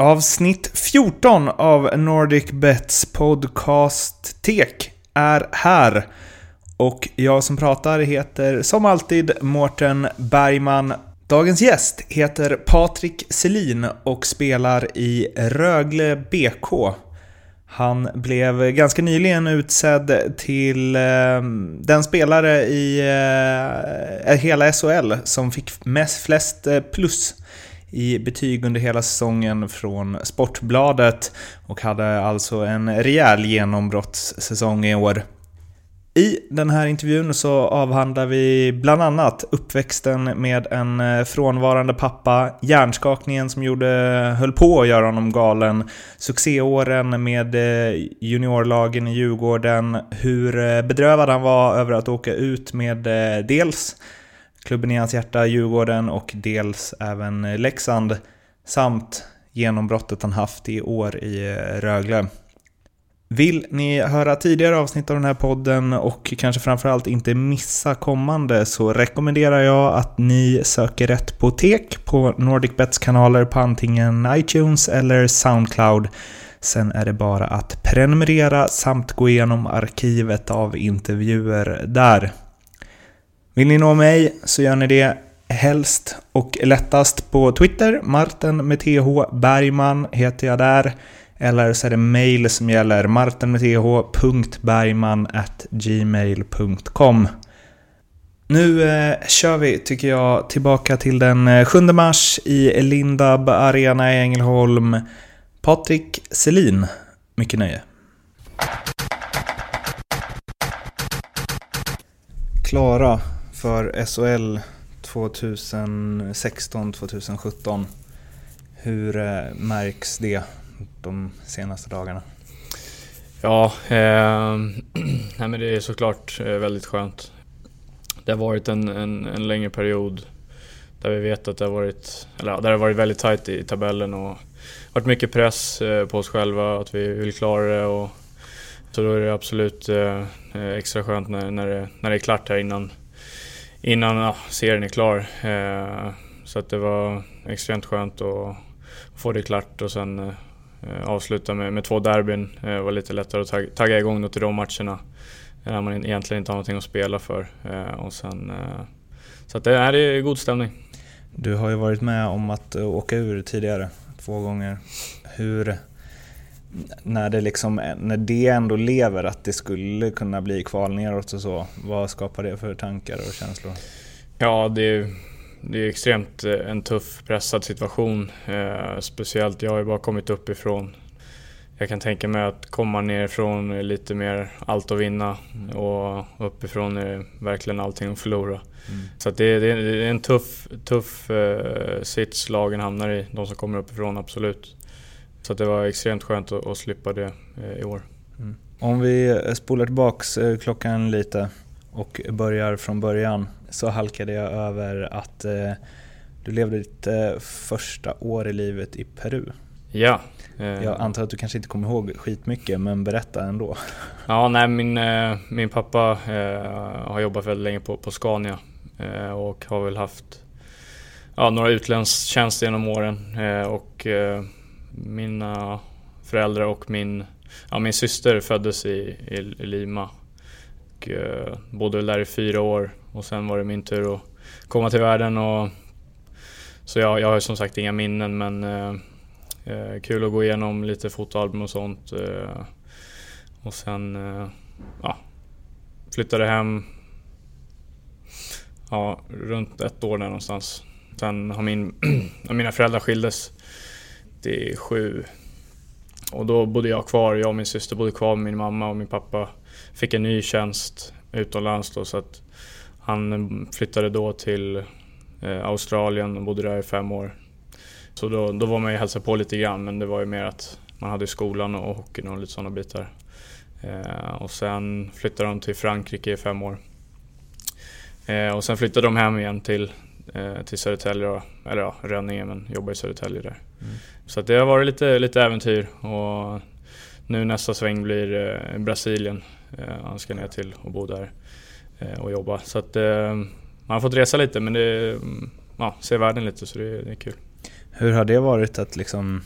Avsnitt 14 av Nordic Bets podcast Tek är här. Och jag som pratar heter som alltid Mårten Bergman. Dagens gäst heter Patrik Selin och spelar i Rögle BK. Han blev ganska nyligen utsedd till eh, den spelare i eh, hela SHL som fick mest, flest eh, plus i betyg under hela säsongen från Sportbladet och hade alltså en rejäl genombrottssäsong i år. I den här intervjun så avhandlar vi bland annat uppväxten med en eh, frånvarande pappa, hjärnskakningen som gjorde, höll på att göra honom galen, succéåren med eh, juniorlagen i Djurgården, hur eh, bedrövad han var över att åka ut med dels klubben i hans hjärta, Djurgården och dels även Leksand samt genombrottet han haft i år i eh, Rögle. Vill ni höra tidigare avsnitt av den här podden och kanske framförallt inte missa kommande så rekommenderar jag att ni söker rätt på TEK på NordicBets kanaler på antingen iTunes eller Soundcloud. Sen är det bara att prenumerera samt gå igenom arkivet av intervjuer där. Vill ni nå mig så gör ni det helst och lättast på Twitter. Martin med TH Bergman heter jag där. Eller så är det mail som gäller martinmetth.bergman.gmail.com Nu eh, kör vi, tycker jag, tillbaka till den eh, 7 mars i Lindab Arena i Ängelholm. Patrik Selin, mycket nöje. Klara för SHL 2016-2017. Hur eh, märks det de senaste dagarna? Ja, eh, nej men det är såklart eh, väldigt skönt. Det har varit en, en, en, längre period där vi vet att det har varit, eller där det har varit väldigt tajt i tabellen och varit mycket press eh, på oss själva att vi vill klara det. Och, så då är det absolut extra skönt när, när, det, när det är klart här innan, innan ja, serien är klar. Eh, så att det var extremt skönt att få det klart och sen eh, avsluta med, med två derbyn. Det var lite lättare att tagga, tagga igång till de matcherna. Eh, när man egentligen inte har någonting att spela för. Eh, och sen, så att det är god stämning. Du har ju varit med om att åka ur tidigare, två gånger. Hur när det, liksom, när det ändå lever att det skulle kunna bli kval neråt och så, vad skapar det för tankar och känslor? Ja, det är, det är extremt eh, en tuff, pressad situation. Eh, speciellt, jag har ju bara kommit uppifrån. Jag kan tänka mig att komma nerifrån är lite mer allt att vinna mm. och uppifrån är det verkligen allting att förlora. Mm. Så det, det, är en tuff, tuff eh, sits lagen hamnar i, de som kommer uppifrån, absolut. Så det var extremt skönt att, att slippa det eh, i år. Mm. Om vi spolar tillbaks eh, klockan lite och börjar från början så halkade jag över att eh, du levde ditt första år i livet i Peru. Ja. Jag antar att du kanske inte kommer ihåg skitmycket, men berätta ändå. Ja, nej, min, min pappa har jobbat väldigt länge på, på Scania och har väl haft ja, några utlandstjänster genom åren. och mina föräldrar och min, ja, min syster föddes i, i, i Lima. Och, eh, bodde där i fyra år och sen var det min tur att komma till världen. Och, så jag, jag har som sagt inga minnen men eh, eh, kul att gå igenom lite fotoalbum och sånt. Eh, och sen eh, ja, flyttade hem ja, runt ett år där någonstans. Sen har min, mina föräldrar skildes 97. Och då bodde jag kvar, jag och min syster bodde kvar med min mamma och min pappa fick en ny tjänst utomlands då så att han flyttade då till eh, Australien och bodde där i fem år. Så då, då var man ju hälsade på lite grann men det var ju mer att man hade skolan och hockeyn och lite sådana bitar. Eh, och sen flyttade de till Frankrike i fem år. Eh, och sen flyttade de hem igen till, till Södertälje, då. eller ja, Rönninge men jobbar i Södertälje där. Mm. Så det har varit lite, lite äventyr och nu nästa sväng blir eh, Brasilien. Eh, han ska ner till och bo där eh, och jobba. Så att eh, man har fått resa lite men det, ja, se världen lite så det, det, är kul. Hur har det varit att liksom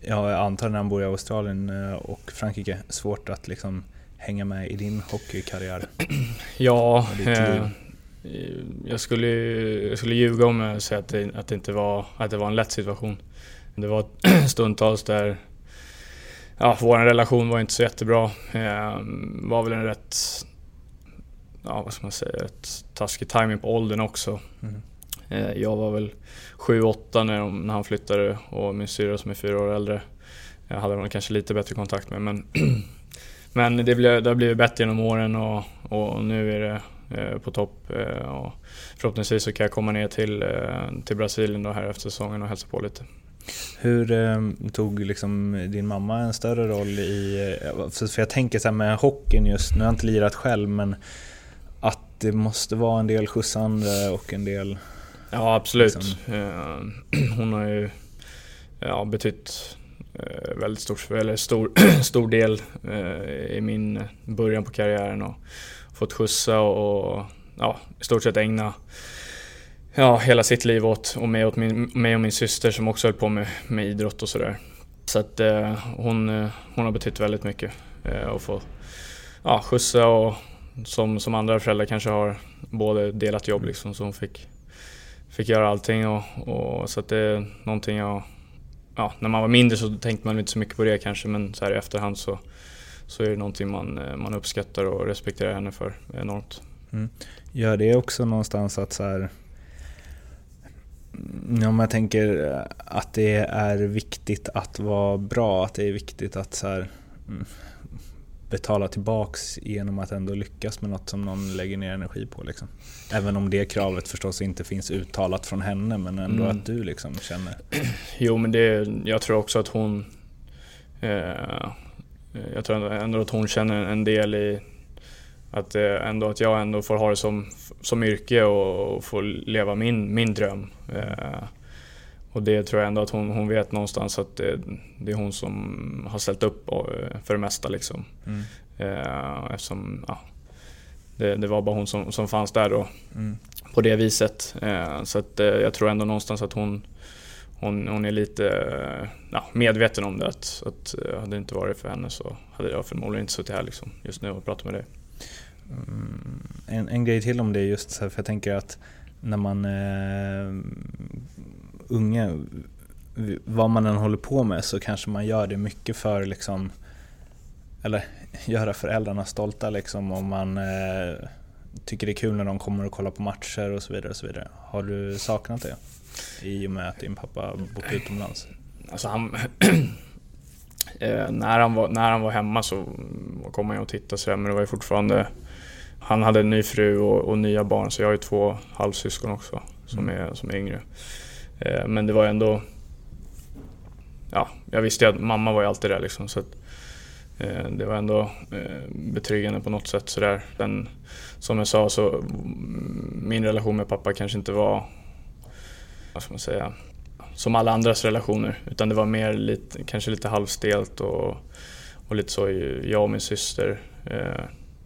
ja, jag antar när han bor i Australien eh, och Frankrike, svårt att liksom hänga med i din hockeykarriär? Ja, eh, jag, skulle, jag skulle ljuga om jag säger att det, att, det inte var, att det var en lätt situation. Det var stundtals där ja, vår relation var inte så jättebra. Eh, var väl en rätt, ja vad ska man säga, ett taskig timing på åldern också. Mm. Eh, jag var väl 7-8 när, när han flyttade och min syrra som är fyra år äldre jag hade man kanske lite bättre kontakt med. Men, men det, blev, det har blivit bättre genom åren och, och nu är det eh, på topp. Eh, och förhoppningsvis så kan jag komma ner till, eh, till Brasilien då här efter säsongen och hälsa på lite. Hur eh, tog liksom din mamma en större roll i... Eh, för jag tänker så här med hockeyn just, nu har jag inte lirat själv men att det måste vara en del skjutsande och en del... Ja absolut. Liksom... Eh, hon har ju ja, betytt väldigt stor, eller stor, stor del i min början på karriären och fått skjutsa och, och ja, i stort sett ägna ja, hela sitt liv åt, och mig, åt min, mig och min syster som också höll på med, med idrott och sådär. Så att eh, hon, eh, hon har betytt väldigt mycket. Eh, att få ja, skjutsa och som, som andra föräldrar kanske har både delat jobb liksom, så hon fick, fick göra allting. Och, och, så att det är någonting jag... Ja, när man var mindre så tänkte man inte så mycket på det kanske men så här i efterhand så, så är det någonting man, eh, man uppskattar och respekterar henne för enormt. Mm. Gör det också någonstans att så här, om jag tänker att det är viktigt att vara bra, att det är viktigt att så här, mm, betala tillbaks genom att ändå lyckas med något som någon lägger ner energi på. Liksom. Även om det kravet förstås inte finns uttalat från henne, men ändå mm. att du liksom känner... Jo, men det, jag tror också att hon... Eh, jag tror ändå att hon känner en del i att, eh, ändå, att jag ändå får ha det som, som yrke och, och få leva min, min dröm. Eh, och det tror jag ändå att hon, hon vet någonstans att det, det, är hon som har ställt upp för det mesta. Liksom. Mm. Eh, eftersom ja, det, det, var bara hon som, som fanns där då, mm. på det viset. Eh, så att, eh, jag tror ändå någonstans att hon, hon, hon är lite eh, ja, medveten om det. Att, att eh, hade det inte varit för henne så hade jag förmodligen inte suttit här liksom, just nu och pratat med dig. Mm, en, en grej till om det just så här, för jag tänker att när man är eh, unge, vad man än håller på med så kanske man gör det mycket för liksom eller göra föräldrarna stolta liksom om man eh, tycker det är kul när de kommer och kollar på matcher och så vidare. och så vidare. Har du saknat det? I och med att din pappa bott utomlands? Alltså han, eh, när, han var, när han var hemma så kom han och tittade så men det var ju fortfarande han hade en ny fru och, och, nya barn så jag har ju två halvsyskon också som, mm. är, som är yngre. Eh, men det var ändå... Ja, jag visste ju att mamma var ju alltid där liksom så att, eh, det var ändå betryggande på något sätt sådär. Men som jag sa så min relation med pappa kanske inte var, vad ska man säga, som alla andras relationer. Utan det var mer lite, kanske lite halvstelt och, och lite så jag och min syster eh,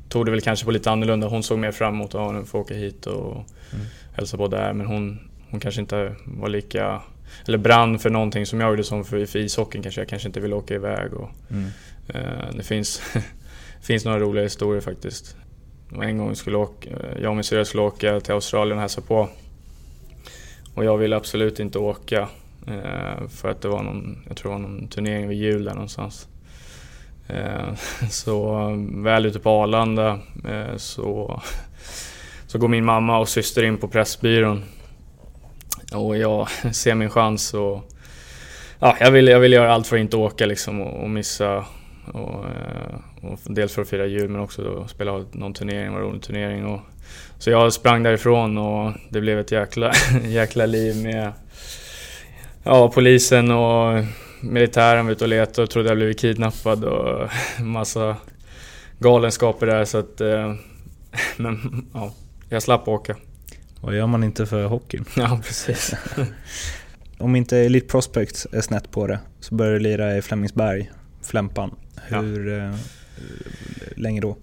tog det väl kanske på lite annorlunda. Hon såg mer fram emot att få åka hit och mm. hälsa på där. Men hon, hon kanske inte var lika, eller brann för någonting som jag gjorde som för, för ishockeyn kanske. Jag kanske inte ville åka iväg. Och, mm. eh, det finns, finns några roliga historier faktiskt. En gång skulle åka, jag och min syrra skulle åka till Australien och hälsa på. Och jag ville absolut inte åka. Eh, för att det var någon, jag tror det var någon turnering vid jul där någonstans. Eh, så eh, väl ute på Arlanda eh, så, så går min mamma och syster in på Pressbyrån. Och jag ser min chans och ja, jag, vill, jag vill göra allt för att inte åka liksom och, och missa. Och, eh, och dels för att fira jul men också då spela någon turnering, var rolig turnering. Och, så jag sprang därifrån och det blev ett jäkla, jäkla liv med ja, polisen och militären var ute och letade och trodde jag blivit kidnappad och massa galenskaper där så att... Eh, men ja, jag slapp åka. Vad gör man inte för hockeyn? Ja, precis. Om inte Elite Prospects är snett på det så börjar du lira i Flemingsberg, Flämpan. Hur ja. eh, länge då?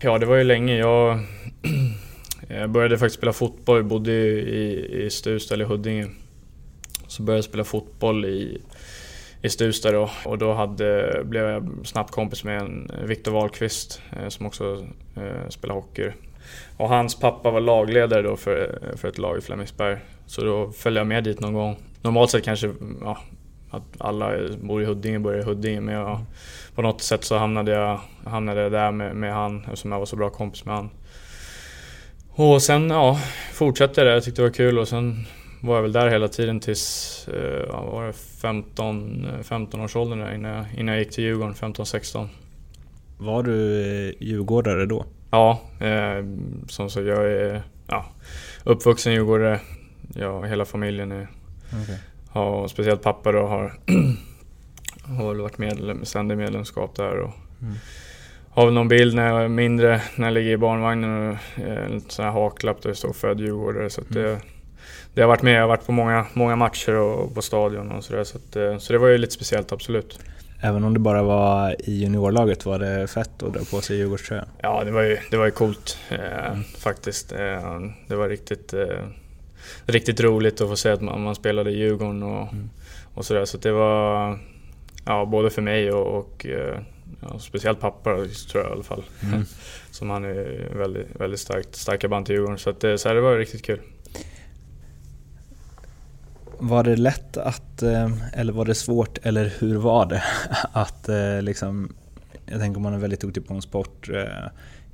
Ja, det var ju länge. Jag, jag började faktiskt spela fotboll, jag bodde i, i Stuvsta eller Huddinge. Så började jag spela fotboll i i Stuvsta då. Och då hade, blev jag snabbt kompis med en Viktor Wahlqvist eh, som också eh, spelar hockey. Och hans pappa var lagledare då för, för ett lag i Flemingsberg. Så då följde jag med dit någon gång. Normalt sett kanske ja, att alla bor i Huddinge börjar i Huddinge men jag, på något sätt så hamnade jag, hamnade jag där med, med han eftersom jag var så bra kompis med han. Och sen ja, fortsatte jag där, jag tyckte det var kul och sen var jag väl där hela tiden tills eh, ja, var det 15, 15 års åldern innan jag, innan jag gick till Djurgården, 15-16. Var du eh, djurgårdare då? Ja, eh, som så jag är ja, uppvuxen djurgårdare. Jag och hela familjen är, okay. har, speciellt pappa då har, har varit medlem, ständig medlemskap där. Och, mm. Har väl någon bild när jag är mindre, när jag ligger i barnvagnen och en sån här haklapp där det står född djurgårdare. Så mm. det, det har varit med. Jag har varit på många, många matcher och på stadion och sådär. Så, eh, så det var ju lite speciellt, absolut. Även om det bara var i juniorlaget, var det fett att dra på sig Djurgårdströjan? Ja, det var ju, det var ju coolt eh, mm. faktiskt. Eh, det var riktigt, eh, riktigt roligt att få se att man, man spelade i Djurgården och, mm. och sådär. Så det var ja, både för mig och, och eh, ja, speciellt pappa tror jag i alla fall. Mm. Som han är väldigt, väldigt starkt, starka band till Djurgården. Så, att, så här, det var riktigt kul. Var det lätt att, eh, eller var det svårt, eller hur var det? Att eh, liksom, jag tänker om man är väldigt duktig på en sport eh,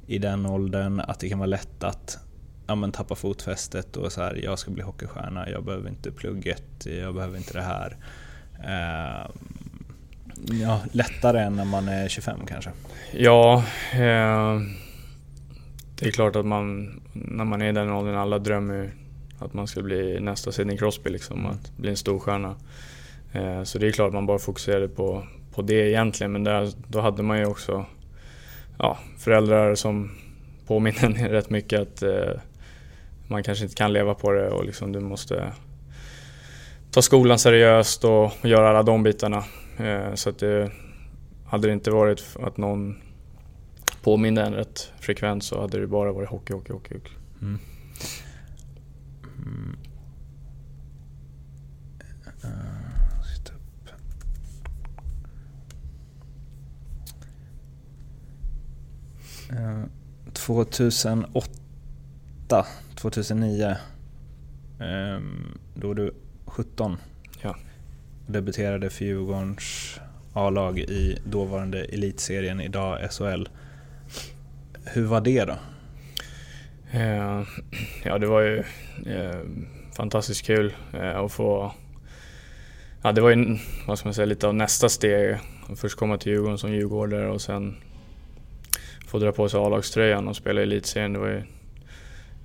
i den åldern, att det kan vara lätt att ja, men tappa fotfästet och så här, jag ska bli hockeystjärna, jag behöver inte plugget, jag behöver inte det här. Ja, lättare än när man är 25 kanske? Ja, eh, det är klart att man, när man är i den åldern, alla drömmer att man ska bli nästa Sidney Crosby, liksom, mm. att bli en storstjärna. Eh, så det är klart att man bara fokuserade på, på det egentligen, men där, då hade man ju också ja, föräldrar som påminner en rätt mycket att eh, man kanske inte kan leva på det och liksom du måste ta skolan seriöst och, och göra alla de bitarna. Eh, så att det, hade det inte varit att någon påminner en rätt frekvent så hade det bara varit hockey, hockey, hockey. Mm. Mm. Uh, 2008, 2009, um, då var du 17. Debuterade för Djurgårdens A-lag i dåvarande elitserien, idag SHL. Hur var det då? Eh, ja, det var ju eh, fantastiskt kul eh, att få... Ja, det var ju vad ska man säga, lite av nästa steg. Först komma till Djurgården som djurgårdare och sen få dra på sig A-lagströjan och spela i elitserien. Det var ju,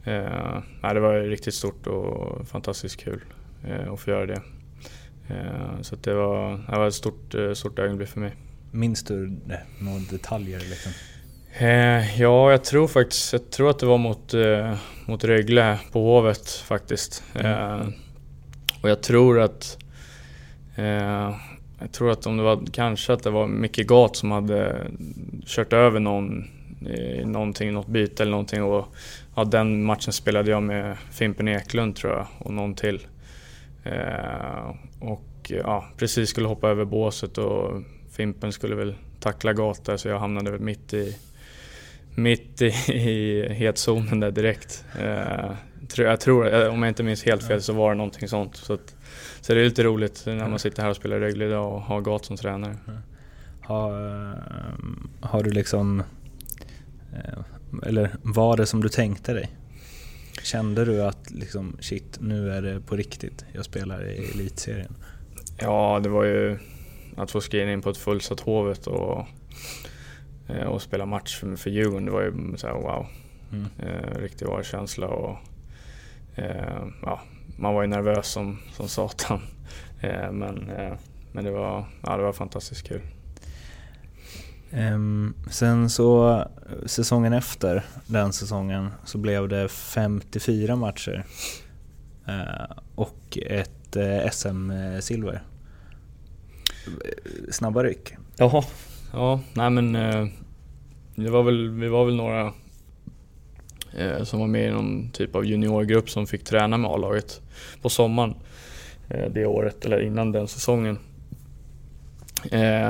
eh, ja, det var riktigt stort och fantastiskt kul eh, att få göra det. Eh, så det, var, det var ett stort, stort ögonblick för mig. Minns du det? Några detaljer? Liksom? Eh, ja, jag tror faktiskt jag tror att det var mot, eh, mot Rögle på Hovet faktiskt. Mm. Eh, och jag tror att eh, jag tror att om det var kanske att det var Micke Gat som hade kört över någon i någonting, något byte eller någonting och ja, den matchen spelade jag med Fimpen Eklund tror jag och någon till. Eh, och ja, precis skulle hoppa över båset och Fimpen skulle väl tackla Gat så jag hamnade väl mitt i mitt i, i hetzonen där direkt. Eh, jag tror, eh, om jag inte minns helt fel, så var det någonting sånt. Så, att, så det är lite roligt när man sitter här och spelar regler idag och har Gat som tränare. Mm. Har, eh, har du liksom... Eh, eller var det som du tänkte dig? Kände du att liksom, shit, nu är det på riktigt, jag spelar i elitserien? Ja, det var ju att få skriva in på ett fullsatt Hovet och Eh, och spela match för, för Djurgården, det var ju så här, wow. Mm. Eh, riktig var-känsla och eh, ja, man var ju nervös som, som satan. Eh, men, eh, men det var, ja, det var fantastiskt kul. Um, sen så säsongen efter den säsongen så blev det 54 matcher uh, och ett eh, uh, SM-silver. Snabba ryck. Jaha, Ja, nej men uh, det var väl, vi var väl några som var med i någon typ av juniorgrupp som fick träna med A-laget på sommaren det året, eller innan den säsongen.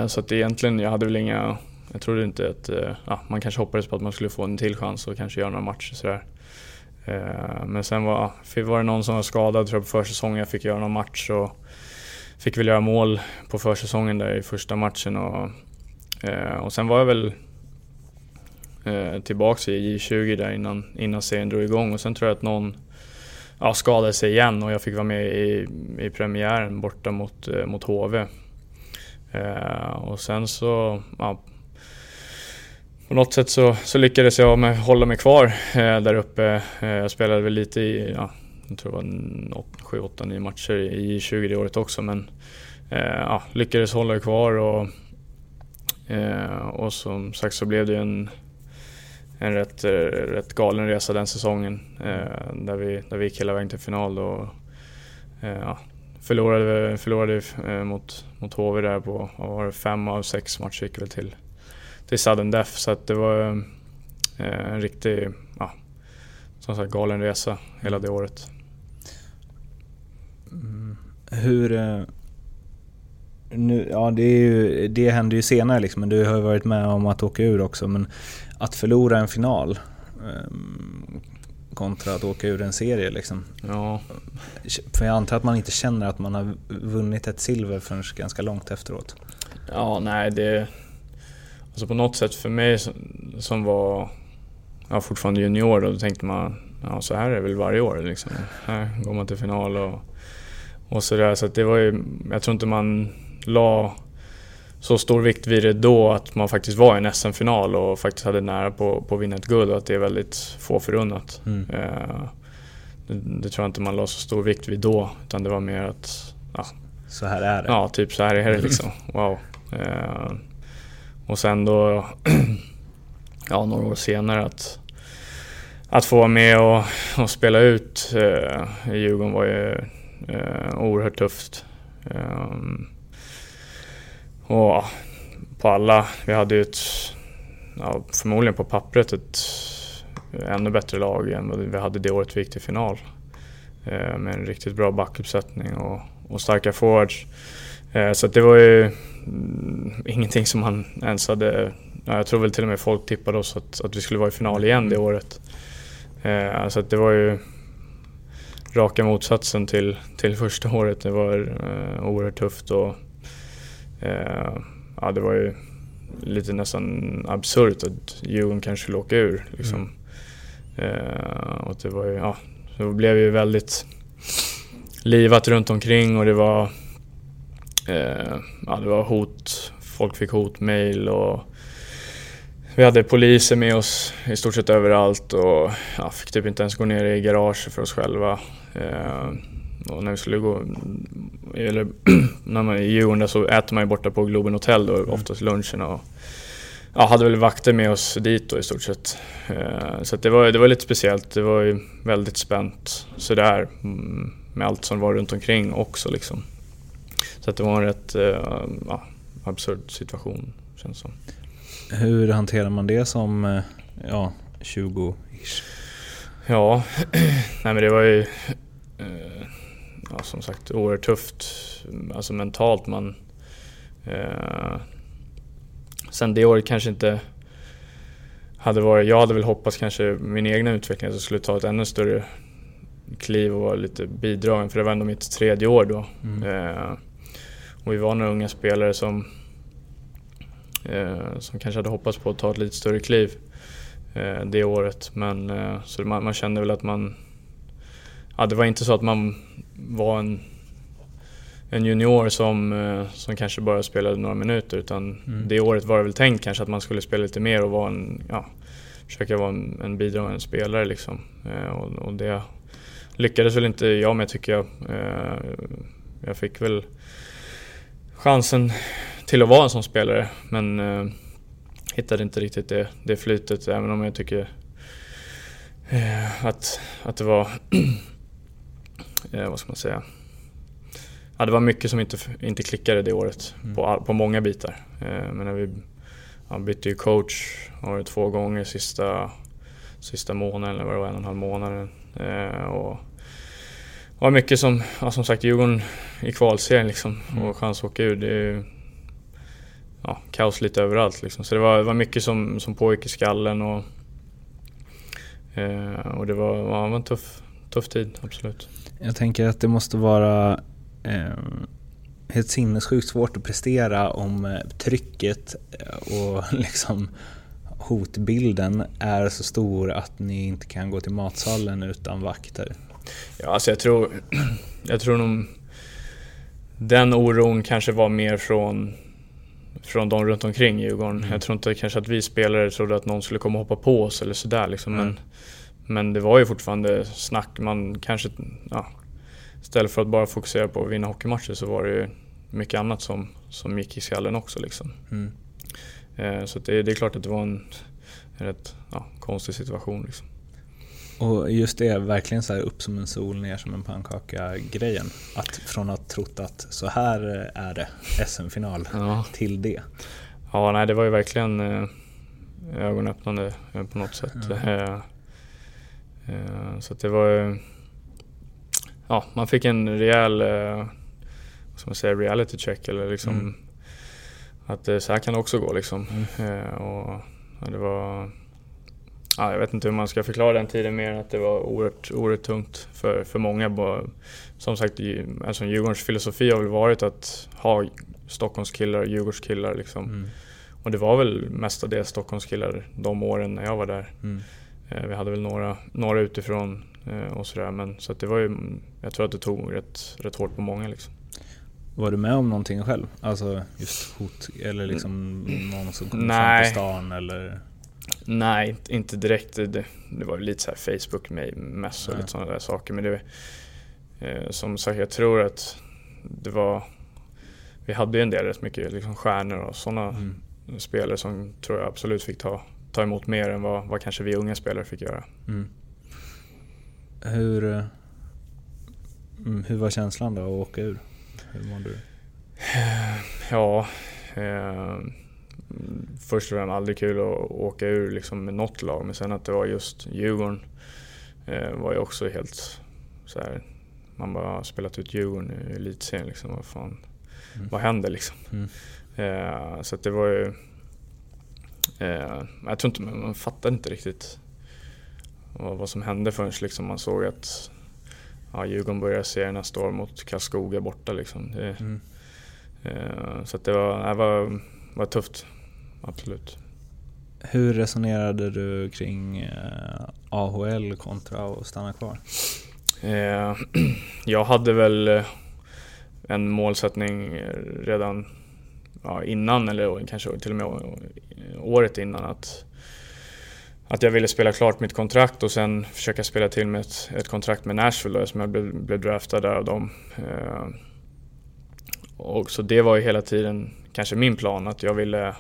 Så att egentligen, jag hade väl inga... Jag trodde inte att... Eh, ja, man kanske hoppades på att man skulle få en till chans och kanske göra några matcher sådär. Eh, men sen var, var det någon som var skadad tror jag på försäsongen. Jag fick göra någon match och fick väl göra mål på försäsongen där i första matchen. Och, eh, och sen var jag väl tillbaks i J20 där innan, innan serien drog igång och sen tror jag att någon ja, skadade sig igen och jag fick vara med i, i premiären borta mot, mot HV. Och sen så, ja, på något sätt så, så lyckades jag med, hålla mig kvar eh, där uppe. Eh, jag spelade väl lite i, ja, jag tror det var 7, 8, 9 matcher i J20 det året också men eh, ja, lyckades hålla mig kvar och, eh, och som sagt så blev det en en rätt, rätt galen resa den säsongen. Eh, där, vi, där vi gick hela vägen till final. Och, eh, ja, förlorade förlorade eh, mot, mot HV där på var det fem av sex matcher gick väl till, till sudden death. Så att det var en riktig, ja, som sagt galen resa hela det året. Mm. Hur... Nu, ja, det, är ju, det händer ju senare liksom, men du har ju varit med om att åka ur också. Men att förlora en final ehm, kontra att åka ur en serie liksom. Ja. För jag antar att man inte känner att man har vunnit ett silver förrän ganska långt efteråt. Ja, nej det... Alltså på något sätt för mig som var ja, fortfarande junior då, då tänkte man ja så här är det väl varje år liksom. Här går man till final och, och sådär. Så att det var ju, jag tror inte man la så stor vikt vid det då att man faktiskt var i en SM-final och faktiskt hade nära på, på att vinna ett guld och att det är väldigt få förunnat. Mm. Eh, det, det, tror jag inte man la så stor vikt vid då utan det var mer att... Ja, så här är det? Ja, typ så här är det liksom. Wow. Eh, och sen då, ja några år senare att, att få vara med och, och spela ut eh, i Djurgården var ju eh, oerhört tufft. Um, och på alla, vi hade ju ett, ja, förmodligen på pappret ett eh, ännu bättre lag än vad vi hade det året vi gick till final. Eh, med en riktigt bra backuppsättning och, och starka forwards. Eh, så det var ju mm, ingenting som man ens hade... Ja, jag tror väl till och med folk tippade oss att, att vi skulle vara i final igen det året. Eh, så det var ju raka motsatsen till, till första året. Det var eh, oerhört tufft och ja, det var ju lite nästan absurt att Djurgården kanske skulle åka ur. Liksom. Mm. Och det var ju, ja, det blev ju väldigt livat runt omkring och det var, eh, ja, det var hot. Folk fick hotmail och vi hade poliser med oss i stort sett överallt och ja, fick typ inte ens gå ner i garaget för oss själva. Eh, och när vi skulle gå, eller när man är i Djurgården så äter man ju borta på Globen Hotel då, mm. oftast lunchen och ja, hade väl vakter med oss dit då i stort sett. Eh, så det, var, det var lite speciellt, det var ju väldigt spänt sådär mm, med allt som var runt omkring också liksom. Så att det var en rätt eh, ja, absurd situation känns som. Hur hanterar man det som eh, ja, 20-ish? Ja, nej men det var ju ja, som sagt oerhört tufft. Alltså mentalt. Man, eh, sen det året kanske inte hade varit... Jag hade väl hoppats kanske min egna utveckling att jag skulle ta ett ännu större kliv och vara lite bidragen. För det var ändå mitt tredje år då. Mm. Eh, och vi var några unga spelare som, eh, som kanske hade hoppats på att ta ett lite större kliv eh, det året. Men eh, så man, man kände väl att man ja, det var inte så att man var en, en junior som, eh, som kanske bara spelade några minuter utan mm. det året var det väl tänkt kanske att man skulle spela lite mer och vara en, ja, försöka vara en, en bidragande spelare liksom. Eh, och, och, det lyckades väl inte jag med tycker jag. Eh, jag fick väl chansen till att vara en sån spelare men eh, hittade inte riktigt det, det flytet även om jag tycker eh, att, att det var eh, vad ska man säga? Ja, det var mycket som inte, inte klickade det året mm. på, på många bitar. Eh, men när vi ja, bytte ju coach var det två gånger sista, sista månaden, eller vad det var, en och en halv månad. Eh, och var mycket som, ja, som sagt Djurgården i kvalserien liksom mm. och chans att åka ur. Det är, ja, kaos lite överallt liksom. Så det var, det var mycket som, som pågick i skallen och, eh, och det var, ja, det var en tuff, tuff tid, absolut. Jag tänker att det måste vara eh, helt sinnessjukt svårt att prestera om eh, trycket eh, och liksom hotbilden är så stor att ni inte kan gå till matsalen utan vakter. Ja, alltså jag tror, jag tror nog den oron kanske var mer från, från de runt omkring Djurgården. Mm. Jag tror inte kanske att vi spelare trodde att någon skulle komma och hoppa på oss eller sådär liksom. Mm. Men, men det var ju fortfarande snack. Man kanske, ja, istället för att bara fokusera på att vinna hockeymatcher så var det ju mycket annat som, som gick i skallen också. Liksom. Mm. Eh, så det, det, är klart att det var en, en rätt ja, konstig situation. Liksom. Och just det, verkligen så upp som en sol, ner som en pannkaka-grejen. Att från att trott att så här är det, SM-final, ja. till det. Ja, nej det var ju verkligen eh, ögonöppnande eh, på något sätt. Mm. Eh, så det var Ja, man fick en rejäl, eh, ska man säga, reality check eller liksom mm. Att så här kan det också gå liksom. Mm. Och, ja, det var ja, jag vet inte hur man ska förklara den tiden mer än att det var oerhört, oerhört tungt för, för många. Som sagt, alltså Djurgårdens filosofi har väl varit att ha Stockholmskillar och Djurgårdskillar. Liksom. Mm. Och det var väl mestadels Stockholmskillar de åren när jag var där. Mm. Eh, vi hade väl några, några utifrån eh, och sådär. Men, så det var ju, jag tror att det tog rätt, rätt hårt på många. Liksom. Var du med om någonting själv? Alltså just hot eller liksom någon som kom fram till stan eller? Nej, inte direkt. Det, det var lite så här Facebook-mess och ja. lite sådana där saker. Men det, eh, som sagt, jag tror att det var... Vi hade ju en del rätt mycket liksom stjärnor och sådana mm. spelare som tror jag absolut fick ta, ta emot mer än vad, vad kanske vi unga spelare fick göra. Mm. Hur, eh, mm, hur var känslan då att åka ur? Hur mådde du? Ja, eh, först och främst aldrig kul att åka ur liksom med något lag. Men sen att det var just Djurgården eh, var ju också helt så här, Man bara spelat ut Djurgården i elitserien liksom. Vad fan, mm. vad händer liksom? Mm. Eh, så det var ju... Eh, jag tror inte, man fattade inte riktigt vad, vad som hände förrän liksom man såg att ja, Djurgården börjar serien nästa år mot Karlskoga borta liksom. Det, mm. eh, så det var, det var, var tufft absolut. Hur resonerade du kring eh, AHL kontra att stanna kvar? Eh, jag hade väl eh, en målsättning redan ja, innan, eller kanske till och med året innan, att, att jag ville spela klart mitt kontrakt och sen försöka spela till med ett, ett kontrakt med Nashville då, som jag blev, blev draftad där av dem. och så det var ju hela tiden kanske min plan, att jag ville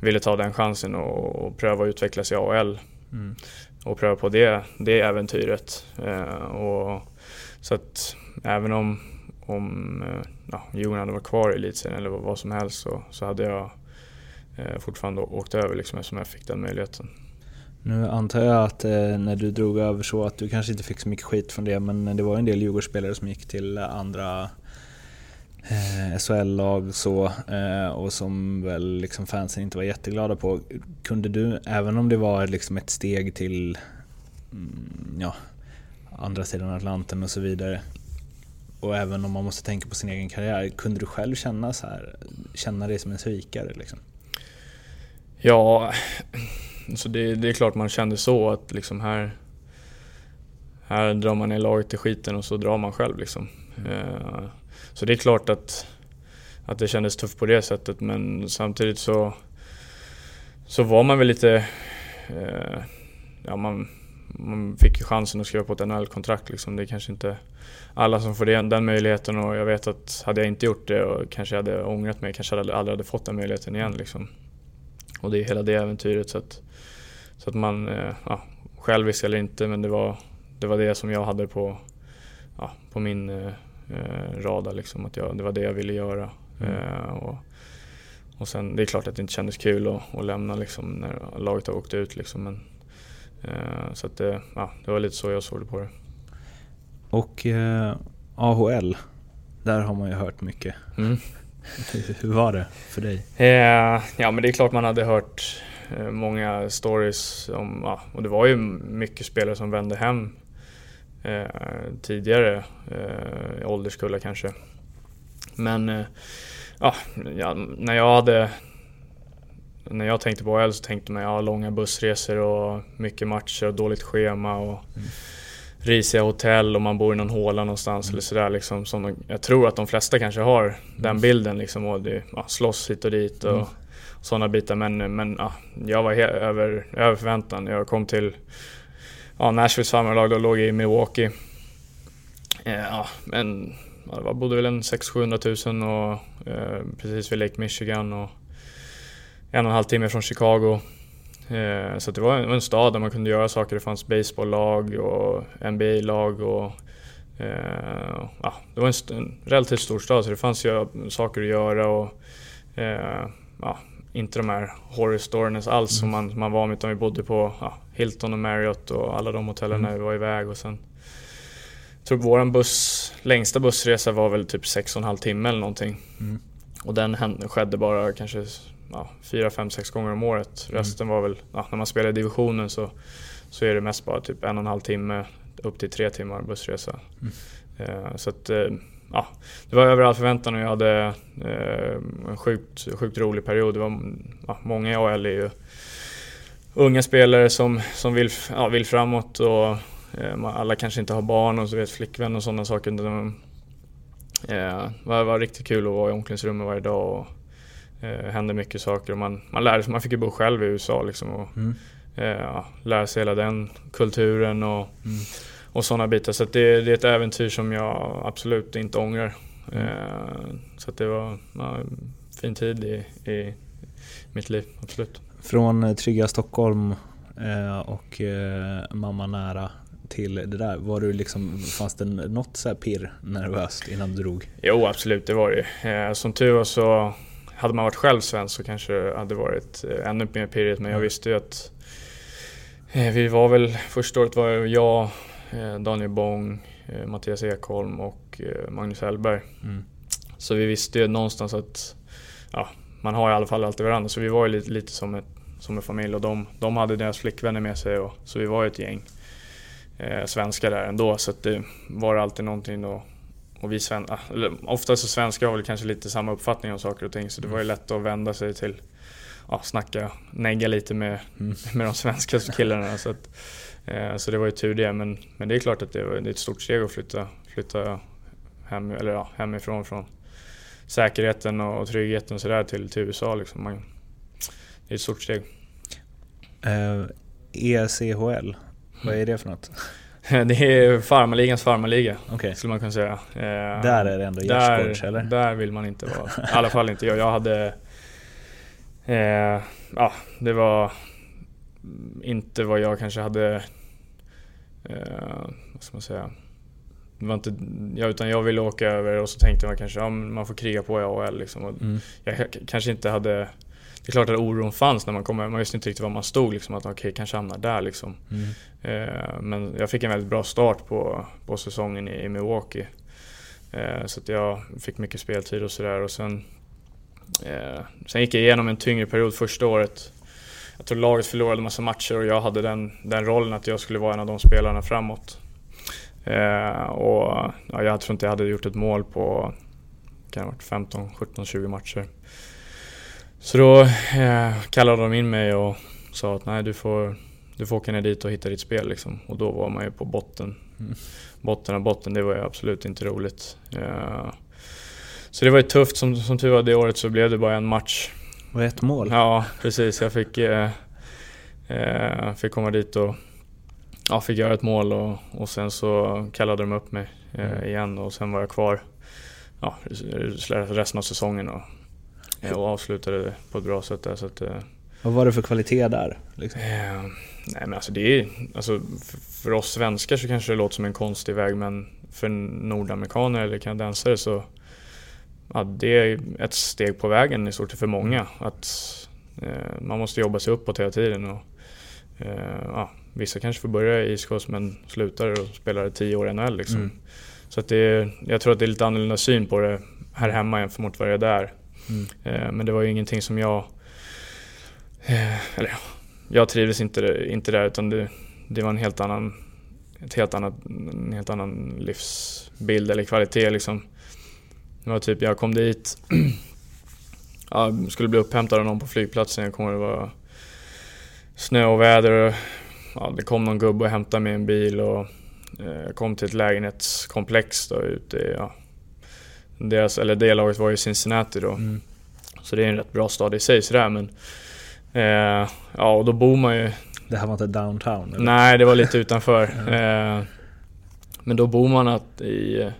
ville ta den chansen och, och pröva att utvecklas i AHL. Mm. Och pröva på det, det äventyret. Eh, och, så att även om, om eh, ja, Djurgården hade varit kvar i elitserien eller vad som helst så, så hade jag eh, fortfarande åkt över liksom, eftersom jag fick den möjligheten. Nu antar jag att eh, när du drog över så att du kanske inte fick så mycket skit från det men det var en del Djurgårdsspelare som gick till andra eh, SHL-lag så eh, och som väl liksom fansen inte var jätteglada på. Kunde du, även om det var liksom ett steg till mm, ja, andra sidan Atlanten och så vidare och även om man måste tänka på sin egen karriär, kunde du själv känna, så här, känna dig som en svikare? Liksom? Ja, så det, det, är klart man kände så att liksom här, här drar man ner laget i skiten och så drar man själv. Liksom. Mm. Eh, så det är klart att, att det kändes tufft på det sättet men samtidigt så, så var man väl lite... Eh, ja, man, man fick ju chansen att skriva på ett NHL-kontrakt. Liksom. Det är kanske inte alla som får den, den möjligheten och jag vet att hade jag inte gjort det och kanske jag hade ångrat mig, kanske aldrig, aldrig hade fått den möjligheten igen. Liksom. Och det är hela det äventyret. Så att, så att man, eh, ja, självisk eller inte, men det var, det var det som jag hade på, ja, på min eh, eh, radar liksom, att jag, det var det jag ville göra. Mm. Eh, och, och sen, det är klart att det inte kändes kul att, att lämna liksom, när laget har åkt ut. Liksom, men, eh, så att det, ja, det var lite så jag såg det på det. Och eh, AHL, där har man ju hört mycket. Mm. Hur var det för dig? Eh, ja men det är klart man hade hört eh, många stories om, ja, och det var ju mycket spelare som vände hem tidigare, eh, ålderskullar kanske. Men eh, ja, när jag hade när jag tänkte på AHL så tänkte man ja, långa bussresor och mycket matcher och dåligt schema och mm. risiga hotell och man bor i någon håla någonstans mm. eller sådär liksom. Som de, jag tror att de flesta kanske har mm. den bilden liksom och det, ja, slåss hit och dit och, mm. sådana bitar. Men, men ja, jag var över, över förväntan. Jag kom till ja, Nashvilles farmarlag, då låg i Milwaukee. Eh, ja, men ja, det bodde väl en 600-700 000 och eh, precis vid Lake Michigan. Och, en och en halv timme från Chicago. Eh, så det var en, en, stad där man kunde göra saker. Det fanns baseballlag och NBA-lag och eh, ja, det var en, en, relativt stor stad så det fanns ju saker att göra och eh, ja, inte de här horror stories alls mm. som man, man var med utan vi bodde på ja, Hilton och Marriott och alla de hotellen mm. när vi var iväg och sen jag tror våran buss, längsta bussresa var väl typ 6,5 timme eller någonting. Mm. Och den skedde bara kanske ja, fyra, fem, sex gånger om året. Mm. Resten var väl, ja, när man spelar i divisionen så, så är det mest bara typ en och en halv timme upp till tre timmar bussresa. Mm. Eh, så att, eh, ja, det var över all förväntan och jag hade eh, en sjukt, sjukt rolig period. Det var, ja, många i AL är ju unga spelare som, som vill, ja, vill framåt och eh, alla kanske inte har barn och så vet flickvän och sådana saker. Det eh, var, var riktigt kul att vara i omklädningsrummet varje dag och eh, hände mycket saker och man, man lärde sig, man fick ju bo själv i USA liksom och mm. eh, lära sig hela den kulturen och, mm. Och sådana bitar. Så det, det, är ett äventyr som jag absolut inte ångrar. Eh, så det var ja, en fin tid i, i mitt liv, absolut. Från eh, trygga Stockholm eh, och mamma nära till det där? Var du liksom, fanns det något så här pirr nervöst innan du drog? Jo absolut, det var det. Som tur var så hade man varit själv svensk så kanske det hade varit ännu mer pirrigt men jag mm. visste ju att vi var väl, första året var jag, Daniel Bong, Mattias Ekholm och Magnus Hellberg. Mm. Så vi visste ju någonstans att ja, man har i alla fall alltid varandra så vi var ju lite, lite som, ett, som en familj och de, de hade deras flickvänner med sig och, så vi var ju ett gäng eh, svenskar där ändå så det var alltid någonting att och vi sven eller oftast så svenskar har väl kanske lite samma uppfattning om saker och ting så det var ju mm. lätt att vända sig till ja, snacka, negga lite med, mm. med de svenska killarna. Så, att, eh, så det var ju tur det. Men, men det är klart att det, var, det är ett stort steg att flytta, flytta hem, eller ja, hemifrån från säkerheten och tryggheten och sådär till, till USA. Liksom. Man, det är ett stort steg. Uh, eh, ECHL, vad är det för något? Det är farmarligans farmarliga, okay. skulle man kunna säga. Eh, där är det ändå gärdsgårds eller? Där vill man inte vara. I alla fall inte jag. Jag hade... Eh, ja, det var inte vad jag kanske hade... Eh, vad ska man säga? Det var inte, ja, utan jag ville åka över och så tänkte man kanske ja, man får kriga på i AHL. Liksom. Mm. Jag kanske inte hade det är klart att oron fanns när man kom Man visste inte riktigt var man stod. Liksom, att okej, okay, kanske hamnar där liksom. Mm. Eh, men jag fick en väldigt bra start på, på säsongen i, i Milwaukee. Eh, så att jag fick mycket speltid och sådär. sen, eh, sen gick jag igenom en tyngre period första året. Jag tror laget förlorade massa matcher och jag hade den, den rollen att jag skulle vara en av de spelarna framåt. Eh, och ja, jag tror inte jag hade gjort ett mål på kan ha varit 15, 17, 20 matcher. Så då eh, kallade de in mig och sa att nej du får, du får åka ner dit och hitta ditt spel liksom. Och då var man ju på botten. Mm. Botten av botten, det var ju absolut inte roligt. Eh, så det var ju tufft, som, som tur var det året så blev det bara en match. Och ett mål? Ja, precis. Jag fick, eh, eh, fick komma dit och ja, fick göra ett mål och, och sen så kallade de upp mig eh, mm. igen och sen var jag kvar ja, resten av säsongen. Och, och avslutade det på ett bra sätt där. Så att, eh, Vad var det för kvalitet där? Liksom? Eh, nej men alltså det är, alltså för oss svenskar så kanske det låter som en konstig väg men för nordamerikaner eller kanadensare så ja, det är ett steg på vägen i stort sett för många. Att eh, man måste jobba sig uppåt hela tiden. Och, eh, ja, vissa kanske får börja i Coast men slutar och spelar tio år i NHL. Liksom. Mm. Så att det, jag tror att det är lite annorlunda syn på det här hemma jämfört mot vad det är där. Mm. Eh, men det var ju ingenting som jag... Eh, eller jag trivdes inte, inte där utan det, det var en helt annan, ett helt annat, en helt annan livsbild eller kvalitet liksom. Det var typ, jag kom dit, ja, skulle bli upphämtad av någon på flygplatsen. Jag kommer det var snö och väder. Ja, det kom någon gubbe och hämtade mig i en bil och eh, jag kom till ett lägenhetskomplex då ute i, ja, deras, eller det laget var ju Cincinnati då. Mm. Så det är en rätt bra stad i sig sådär men eh, Ja och då bor man ju Det här var inte downtown? Eller? Nej det var lite utanför. eh, men då bor man att i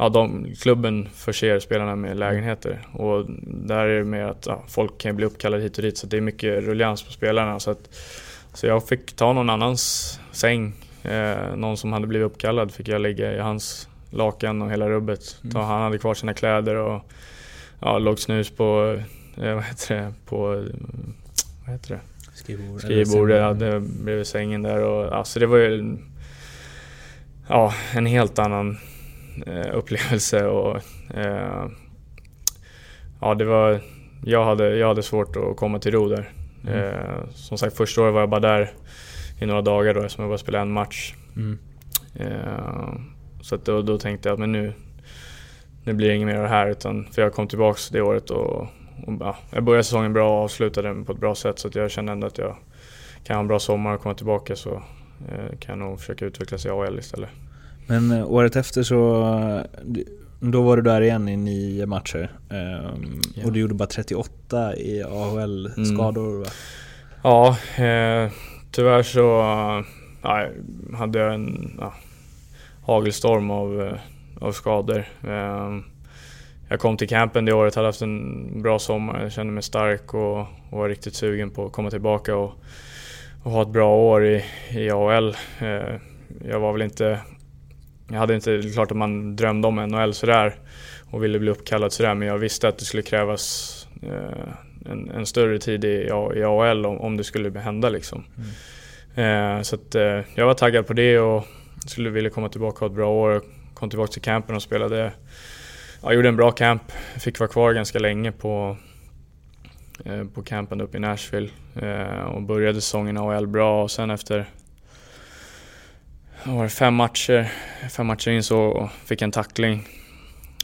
Ja, de, klubben förser spelarna med lägenheter och där är det mer att ja, folk kan bli uppkallade hit och dit så det är mycket rullians på spelarna. Så, att, så jag fick ta någon annans säng. Eh, någon som hade blivit uppkallad fick jag ligga i hans lakan och hela rubbet. Mm. Han hade kvar sina kläder och ja, låg snus på, eh, vad heter det, på, vad heter det? Skrivbord. Skrivbordet, ja, bredvid sängen där och alltså det var ju ja, en helt annan upplevelse och eh, ja, det var, jag hade, jag hade svårt att komma till ro där. Mm. Eh, som sagt, första året var jag bara där i några dagar då eftersom jag bara spelade en match. Mm. Eh, så att då, då, tänkte jag att men nu, nu blir det inget mer av det här. Utan, för jag kom tillbaks det året och, och ja, jag började säsongen bra och avslutade den på ett bra sätt. Så jag kände ändå att jag kan ha en bra sommar och komma tillbaka så eh, kan jag nog försöka utvecklas i AHL istället. Men eh, året efter så då var du där igen i nio matcher um, ja. och du gjorde bara 38 i AHL-skador mm. va? Ja, eh, tyvärr så ja, hade jag en ja, hagelstorm av, eh, av skador. Ehm, jag kom till campen det året, hade haft en bra sommar, jag kände mig stark och, och var riktigt sugen på att komma tillbaka och, och ha ett bra år i, i AHL. Ehm, jag var väl inte... Jag hade inte, det är klart att man drömde om NHL sådär och ville bli uppkallad sådär men jag visste att det skulle krävas eh, en, en, större tid i, i AHL om, om det skulle hända liksom. Mm. Eh, så att, eh, jag var taggad på det och skulle vilja komma tillbaka och ha ett bra år. Kom tillbaka till campen och spelade. Jag gjorde en bra camp. Fick vara kvar ganska länge på, på campen uppe i Nashville. Och började säsongen i AHL bra och sen efter var det fem matcher, fem matcher in så fick jag en tackling.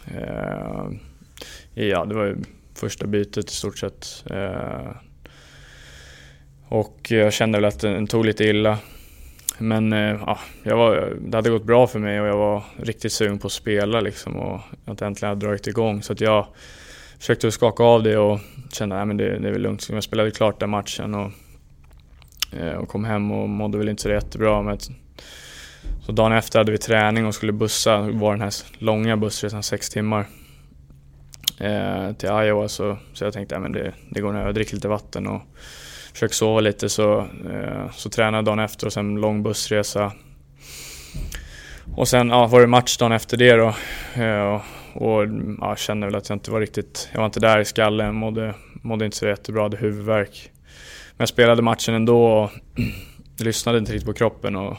Eh, ja, det var ju första bytet i stort sett. Eh, och jag kände väl att den tog lite illa. Men eh, ja, jag var, det hade gått bra för mig och jag var riktigt sugen på att spela liksom och att äntligen hade dragit igång. Så att jag försökte skaka av det och kände att det, det är väl lugnt. Så jag spelade klart den matchen och, eh, och kom hem och mådde väl inte så jättebra. Men så dagen efter hade vi träning och skulle bussa. Det var den här långa bussresan, sex timmar. Eh, till Iowa så, så jag tänkte att det, det går nog, jag dricker lite vatten och försöker sova lite så, eh, så tränade jag dagen efter och sen lång bussresa. Och sen ja, var det match dagen efter det då. Eh, och ja, kände väl att jag inte var riktigt, jag var inte där i skallen, mådde, mådde inte så jättebra, hade huvudvärk. Men jag spelade matchen ändå och lyssnade inte riktigt på kroppen och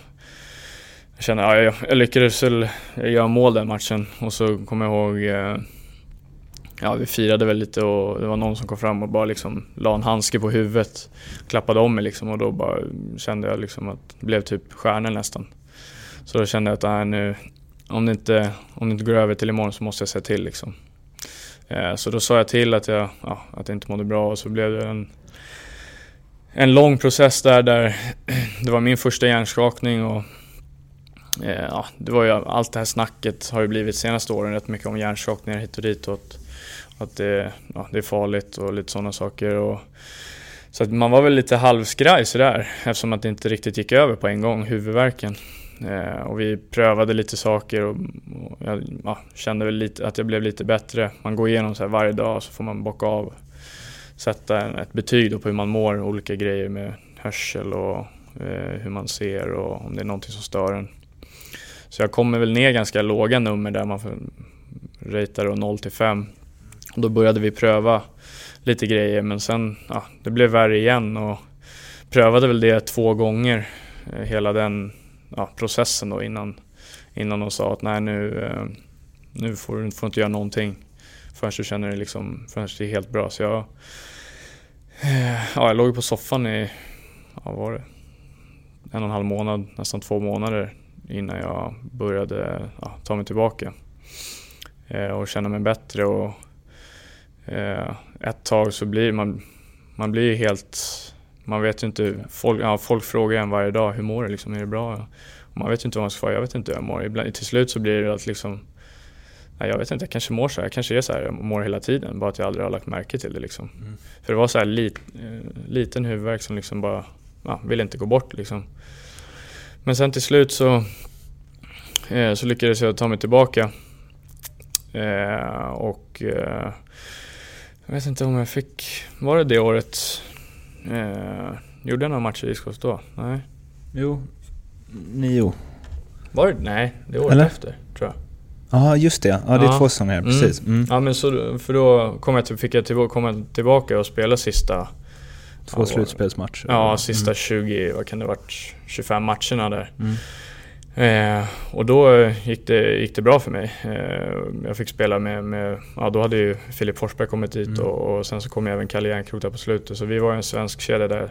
jag kände, ja, jag, jag lyckades väl göra mål den matchen och så kommer jag ihåg eh, ja, vi firade väl lite och det var någon som kom fram och bara liksom la en handske på huvudet. Klappade om mig liksom och då bara kände jag liksom att det blev typ stjärnor nästan. Så då kände jag att äh, nu, om, det inte, om det inte går över till imorgon så måste jag säga till liksom. Eh, så då sa jag till att jag, ja, att jag inte mådde bra och så blev det en, en lång process där, där det var min första hjärnskakning och Eh, ja, det var ju, allt det här snacket har ju blivit senaste åren rätt mycket om hjärnskakningar hit och dit. Och att, att det, ja, det är farligt och lite sådana saker. Och, så att man var väl lite halvskraj sådär eftersom att det inte riktigt gick över på en gång, huvudvärken. Eh, och vi prövade lite saker och, och jag ja, kände väl lite att jag blev lite bättre. Man går igenom så här varje dag så får man bocka av, sätta en, ett betyg på hur man mår, olika grejer med hörsel och eh, hur man ser och om det är någonting som stör en. Så jag kommer väl ner ganska låga nummer där man ratear 0 till 5 då började vi pröva lite grejer men sen, ja, det blev värre igen och prövade väl det två gånger, eh, hela den ja, processen då innan, innan de sa att nej nu, eh, nu får du får inte göra någonting förrän du känner dig liksom, förrän det är helt bra. Så jag, eh, ja, jag låg på soffan i, ja, var det, en och en halv månad, nästan två månader innan jag började ja, ta mig tillbaka eh, och känna mig bättre. Och, eh, ett tag så blir man, man blir helt, man vet ju inte, folk, ja, folk frågar en varje dag, hur mår du liksom, är det bra? Och man vet ju inte vad man ska svara, jag vet inte hur jag mår. Ibland, till slut så blir det att liksom, nej, jag vet inte, jag kanske mår så här, jag kanske är så här, jag mår hela tiden, bara att jag aldrig har lagt märke till det liksom. Mm. För det var så här lit, eh, liten huvudvärk som liksom bara, ja, ville inte gå bort liksom. Men sen till slut så, eh, så lyckades jag ta mig tillbaka. Eh, och eh, jag vet inte om jag fick, var det det året? Gjorde jag några matcher i Iscos då? Nej. Jo, nio. Var det? Nej, det året Eller? efter tror jag. Ja, just det. Ja, det är ja. två säsonger, mm. precis. Mm. Ja, men så, för då kom jag till, fick jag till, komma tillbaka och spela sista... Två ja, slutspelsmatcher? Ja, sista mm. 20, vad kan det varit, 25 matcherna där. Mm. Eh, och då gick det, gick det bra för mig. Eh, jag fick spela med, med, ja då hade ju Filip Forsberg kommit dit mm. och, och, sen så kom även Kalle Järnkrok där på slutet. Så vi var en svensk kedja där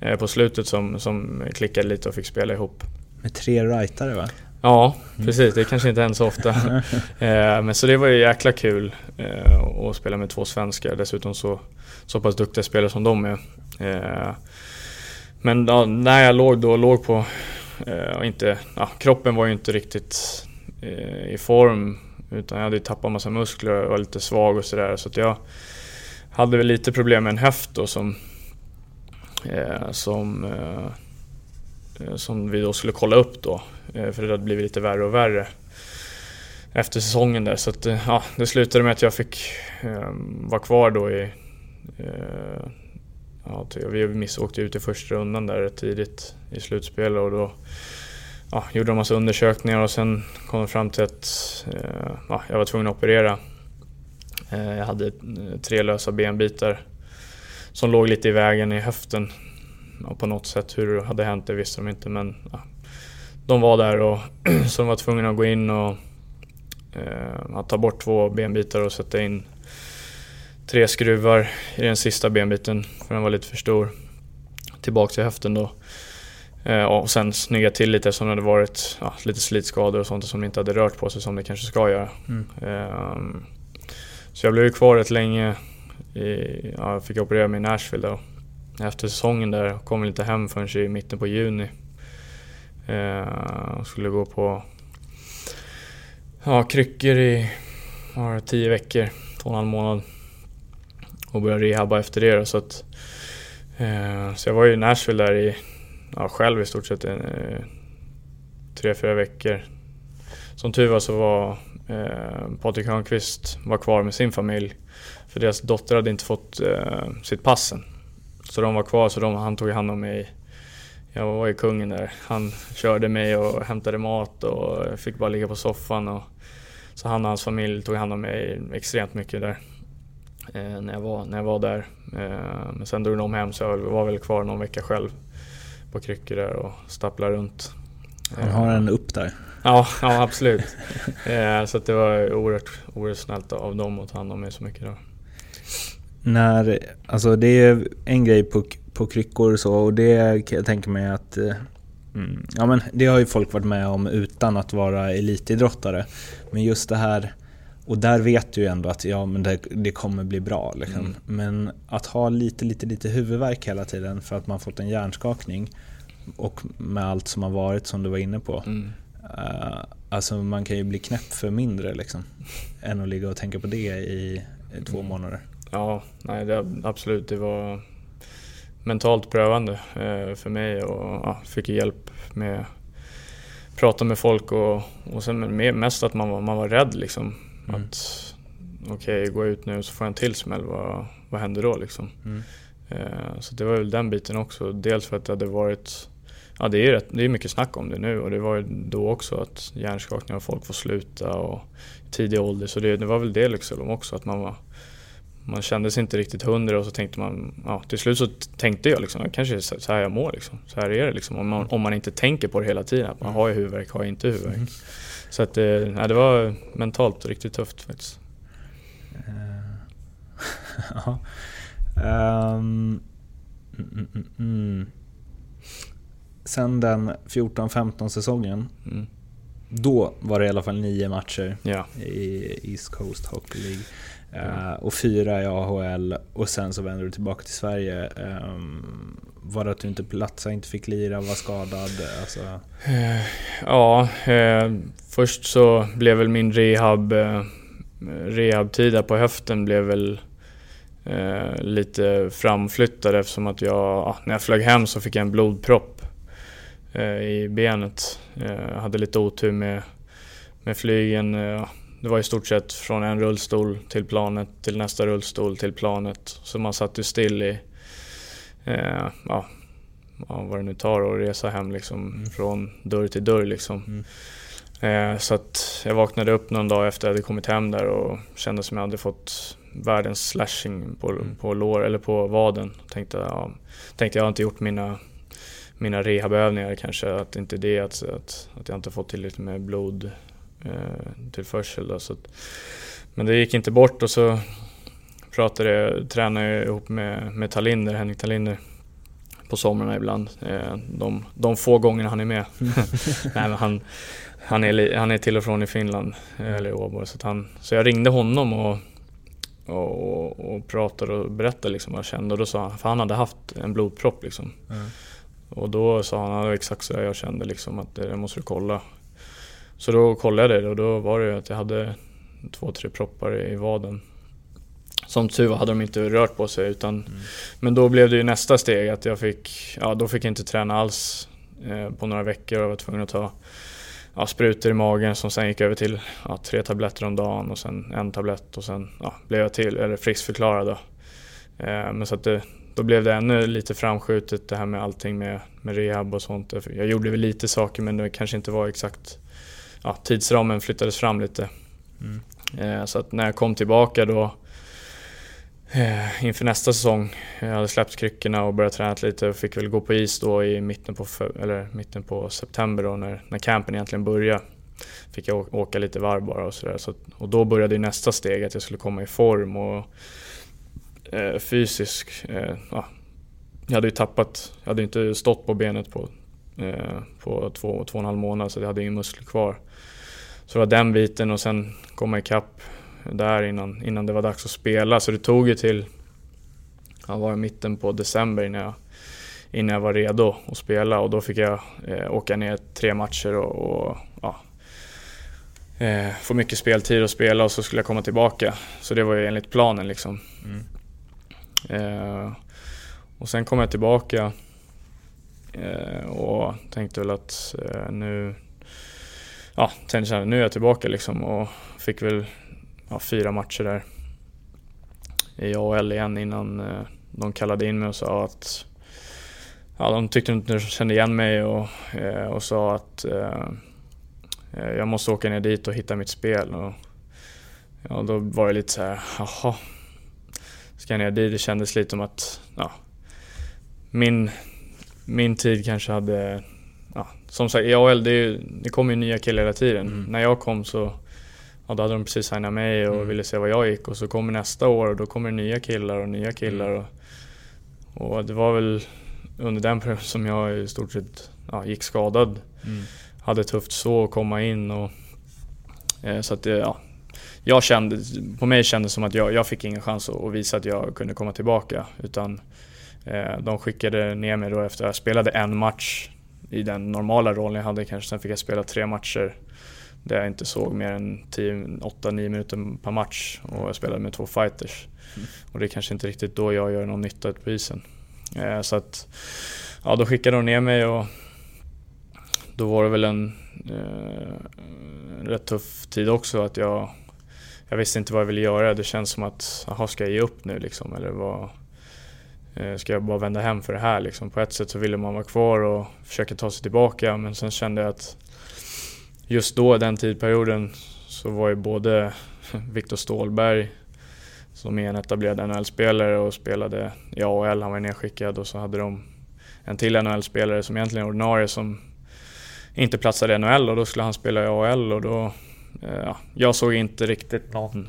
eh, på slutet som, som klickade lite och fick spela ihop. Med tre rightare va? Ja, precis. Det kanske inte händer så ofta. eh, men så det var ju jäkla kul eh, att spela med två svenskar. Dessutom så, så pass duktiga spelare som de är. Eh, men ja, när jag låg då, låg på inte, ja, kroppen var ju inte riktigt i form utan jag hade ju tappat massa muskler och var lite svag och sådär så att jag hade väl lite problem med en höft då som som, Eh, som vi då skulle kolla upp då eh, för det hade blivit lite värre och värre efter säsongen där så att eh, ja, det slutade med att jag fick ehm, vara kvar då i ja, vi missåkte ut i första rundan där tidigt i slutspelet och då ja, gjorde de massa undersökningar och sen kom de fram till att eh, ja, jag var tvungen att operera. Eh, jag hade tre lösa benbitar som låg lite i vägen i höften. Ja, på något sätt, hur det hade hänt det visste de inte men ja, de var där och så de var tvungna att gå in och eh, ta bort två benbitar och sätta in tre skruvar i den sista benbiten för den var lite för stor. Tillbaks till höften då. Eh, och sen snygga till lite som det hade varit ja, lite slitskador och sånt som inte hade rört på sig som det kanske ska göra. Mm. Um, så jag blev ju kvar rätt länge. I, ja, jag fick operera mig i Nashville då. Efter säsongen där kom jag inte hem förrän i mitten på juni. Eh, och skulle gå på ja, kryckor i ja, tio veckor, två och en halv månad och började rehabba efter det. Så, att, eh, så jag var i Nashville där i, ja, själv i stort sett eh, tre, fyra veckor. Som tur var så var eh, Patrik Hörnqvist var kvar med sin familj. För deras dotter hade inte fått eh, sitt passen. Så de var kvar, så de, han tog hand om mig. Jag var ju kungen där. Han körde mig och hämtade mat och fick bara ligga på soffan. Och, så han och hans familj tog hand om mig extremt mycket där eh, när, jag var, när jag var där. Eh, men sen drog de hem så jag var väl kvar någon vecka själv på kryckor där och stapplade runt. Han har en upp där. Ja, ja absolut. eh, så det var oerhört, oerhört snällt av dem att ta hand om mig så mycket. Då. När, alltså det är en grej på, på kryckor och så och det kan jag tänka mig att eh, mm, Ja men det har ju folk varit med om utan att vara elitidrottare. Men just det här och där vet du ju ändå att ja, men det, det kommer bli bra. Liksom. Mm. Men att ha lite, lite, lite huvudvärk hela tiden för att man fått en hjärnskakning och med allt som har varit som du var inne på. Mm. Uh, alltså man kan ju bli knäpp för mindre liksom, än att ligga och tänka på det i, i två mm. månader. Ja, nej, det, absolut. Det var mentalt prövande eh, för mig och ja, fick hjälp med att prata med folk och, och sen mest att man var, man var rädd liksom. Mm. Att okej, okay, gå ut nu så får jag en till smäll, vad, vad händer då liksom? Mm. Eh, så det var väl den biten också. Dels för att det hade varit Ja det är, rätt, det är mycket snack om det nu och det var ju då också att hjärnskakningar och folk får sluta och tidig ålder. Så det, det var väl det liksom också att man var man kände sig inte riktigt hundra och så tänkte man, ja till slut så tänkte jag liksom, kanske är så här jag mår liksom. Så här är det liksom. Om man, om man inte tänker på det hela tiden, att man har jag huvudvärk, har jag inte huvudvärk. Mm. Så att det, ja, det var mentalt riktigt tufft faktiskt. ja. Um, mm, mm, mm. Sen den 14-15 säsongen, mm. då var det i alla fall nio matcher ja. i East Coast Hockey League. Uh, och fyra i AHL och sen så vänder du tillbaka till Sverige. Um, var det att du inte platsade, inte fick lira, var skadad? Alltså... Uh, ja, uh, först så blev väl min rehab, rehabtid där på höften blev väl lite framflyttad eftersom att jag, när jag flög hem så fick jag en blodpropp i benet. Jag hade lite otur med, med flygen det var i stort sett från en rullstol till planet, till nästa rullstol, till planet. Så man satt ju still i, eh, ja, vad det nu tar att resa hem liksom, mm. från dörr till dörr liksom. Mm. Eh, så att jag vaknade upp någon dag efter att jag hade kommit hem där och kände som jag hade fått världens slashing på, mm. på lår, eller på vaden. Tänkte, ja, tänkte jag har inte gjort mina, mina rehabövningar kanske, att inte det att, att, att jag inte fått tillräckligt med blod eh, tillförsel. Då, så att, men det gick inte bort och så pratade jag, tränade jag ihop med, med Talinder, Henrik Talinder på somrarna ibland. Eh, de, de få gångerna han är med. Nej, han, han, är, han är till och från i Finland, eh, eller i Åborg. Så, han, så jag ringde honom och, och, och pratade och berättade liksom vad jag kände. Och då sa han, för han hade haft en blodpropp liksom. Mm. Och då sa han, ja, exakt så jag kände liksom att det måste du kolla. Så då kollade jag det och då var det att jag hade två, tre proppar i vaden. Som tur var hade de inte rört på sig utan mm. Men då blev det ju nästa steg att jag fick, ja då fick jag inte träna alls eh, på några veckor och var tvungen att ta ja, sprutor i magen som sen gick över till ja, tre tabletter om dagen och sen en tablett och sen ja, blev jag till, eller friskförklarad då. Eh, men så att det, då blev det ännu lite framskjutet det här med allting med, med rehab och sånt. Jag gjorde väl lite saker men det kanske inte var exakt ja, tidsramen flyttades fram lite. Mm. Eh, så att när jag kom tillbaka då eh, inför nästa säsong, jag hade släppt kryckorna och börjat träna lite och fick väl gå på is då i mitten på, eller mitten på september då när, när campen egentligen började. Fick jag åka lite varv bara och sådär. Så, och då började nästa steg, att jag skulle komma i form och eh, fysisk. Eh, ja, jag hade ju tappat, jag hade inte stått på benet på, på två, två och en halv månad så jag hade ingen muskler kvar. Så det var den biten och sen komma ikapp där innan, innan det var dags att spela. Så det tog ju till, ja, var i mitten på december innan jag, innan jag var redo att spela och då fick jag eh, åka ner tre matcher och, och ja, eh, få mycket speltid och spela och så skulle jag komma tillbaka. Så det var ju enligt planen liksom. Mm. Eh, och sen kom jag tillbaka eh, Eh, och tänkte väl att eh, nu ja, tänkte så här, nu är jag tillbaka liksom och fick väl ja, fyra matcher där i AHL igen innan eh, de kallade in mig och sa att ja, de tyckte inte de kände igen mig och, eh, och sa att eh, eh jag måste åka ner dit och hitta mitt spel. Och, ja, då var det lite så här, jaha, ska jag ner dit? Det kändes lite som att ja, min, min tid kanske hade ja, som sagt, i AL det, det kommer ju nya killar hela tiden. Mm. När jag kom så ja, då hade de precis signat mig och mm. ville se vad jag gick och så kommer nästa år och då kommer det nya killar och nya killar. Mm. Och, och, det var väl under den perioden som jag i stort sett ja, gick skadad. Mm. Hade tufft så att komma in och eh, så att det, ja, jag kände, på mig kändes det som att jag, jag fick ingen chans att, att visa att jag kunde komma tillbaka. Utan eh, de skickade ner mig då efter att jag spelade en match i den normala rollen jag hade kanske. Sen fick jag spela tre matcher där jag inte såg mer än 8-9 minuter per match och jag spelade med två fighters. Mm. Och det är kanske inte riktigt då jag gör någon nytta på isen. Eh, så att, ja då skickade de ner mig och då var det väl en, eh, rätt tuff tid också att jag jag visste inte vad jag ville göra. Det känns som att, jaha ska jag ge upp nu liksom? Eller vad, Eh, ska jag bara vända hem för det här liksom? På ett sätt så ville man vara kvar och försöka ta sig tillbaka men sen kände jag att just då, den tidperioden, så var ju både Viktor Stålberg som är en etablerad NHL-spelare och spelade i AHL. Han var nedskickad och så hade de en till NHL-spelare som egentligen är ordinarie som inte platsade i NHL och då skulle han spela i AHL och då... Eh, ja, jag såg inte riktigt någon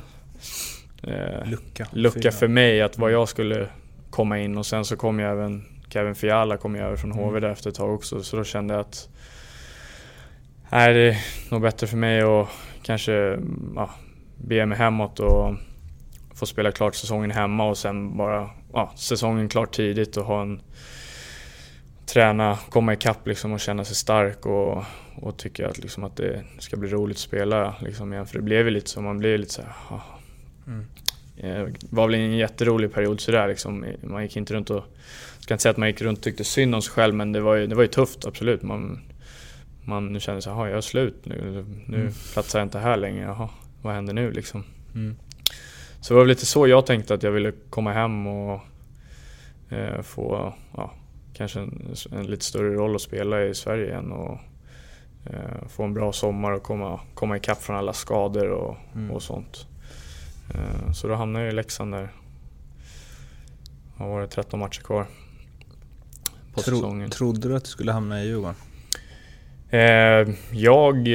eh, lucka, lucka för mig att vad jag skulle komma in och sen så kom ju även Kevin Fiala kom ju över från HV mm. där efter ett tag också så då kände jag att Nej, det är nog bättre för mig att kanske ja, bege mig hemåt och få spela klart säsongen hemma och sen bara ja, säsongen klart tidigt och ha en träna, komma ikapp liksom och känna sig stark och, och tycka att, liksom att det ska bli roligt att spela liksom igen. För det blev ju lite så, man blev lite såhär... Mm. Det var väl en jätterolig period sådär liksom. Man gick inte runt och... Jag ska inte säga att man gick runt och tyckte synd om sig själv men det var ju, det var ju tufft, absolut. Man, man kände såhär, jag är slut nu. Nu mm. platsar jag inte här längre. Jaha, vad händer nu liksom? Mm. Så det var väl lite så jag tänkte att jag ville komma hem och eh, få ja, kanske en, en, lite större roll att spela i Sverige igen och eh, få en bra sommar och komma, komma ikapp från alla skador och, mm. och sånt. Eh, så då hamnade jag i Leksand där. Har varit 13 matcher kvar på Tro, säsongen. Trodde du att du skulle hamna i Djurgården? Eh, jag...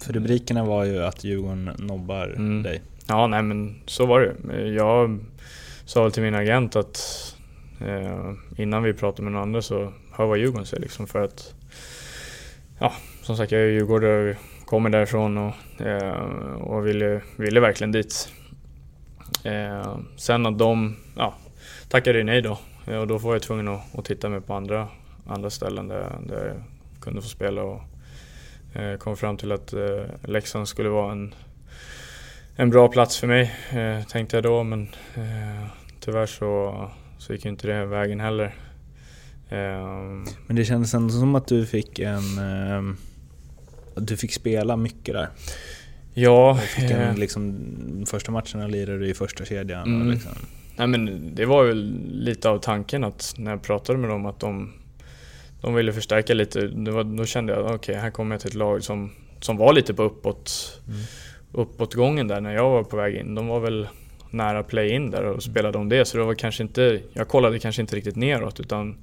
För rubrikerna var ju att Djurgården nobbar mm. dig. Ja, nej men så var det. Jag sa väl till min agent att eh, innan vi pratade med någon andra så hör vad Djurgården säger liksom för att ja, som sagt jag är djurgårdare och kommer därifrån och, eh, och ville, ville verkligen dit. Eh, sen att de ja, tackade nej då eh, och då var jag tvungen att, att titta mig på andra, andra ställen där, där jag kunde få spela och eh, kom fram till att eh, Leksand skulle vara en en bra plats för mig, eh, tänkte jag då. Men eh, tyvärr så, så gick inte det vägen heller. Eh, men det kändes ändå som att du fick en... Eh, du fick spela mycket där. Ja. En, eh, liksom, första matcherna lirade du i första kedjan. Mm. Liksom. Nej, men det var väl lite av tanken att när jag pratade med dem att de, de ville förstärka lite. Var, då kände jag att okej, okay, här kommer jag till ett lag som, som var lite på uppåt. Mm uppåtgången där när jag var på väg in. De var väl nära play-in där och spelade om det. Så det var kanske inte, jag kollade kanske inte riktigt neråt utan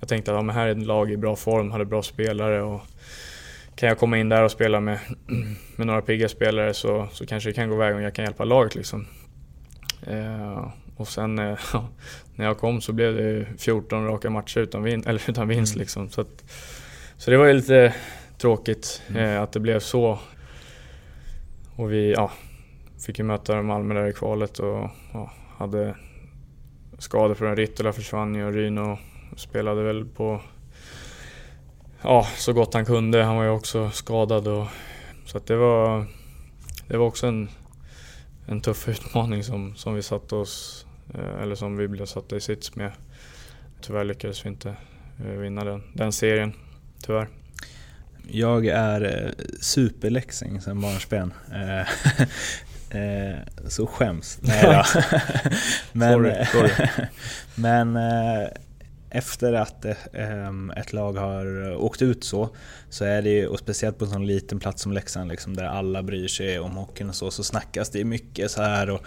jag tänkte att ja, men här är ett lag i bra form, hade bra spelare och kan jag komma in där och spela med, med några pigga spelare så, så kanske det kan gå vägen och jag kan hjälpa laget liksom. Eh, och sen eh, när jag kom så blev det 14 raka matcher utan, vin eller utan vinst mm. liksom. Så, att, så det var ju lite tråkigt mm. eh, att det blev så och vi ja, fick ju möta Malmö där i kvalet och ja, hade skador från Rittola försvann ju och Ryno spelade väl på ja, så gott han kunde. Han var ju också skadad och så det var det var också en, en tuff utmaning som, som vi satte oss eh, eller som vi blev satta i sits med. Tyvärr lyckades vi inte eh, vinna den, den serien, tyvärr. Jag är eh, superläxing sen barnsben. Så skäms. Nej då. men, sorry, sorry. men efter att ehm, ett lag har åkt ut så, så är det ju, och speciellt på en sån liten plats som Leksand liksom, där alla bryr sig om hockeyn och så, så snackas det mycket så här och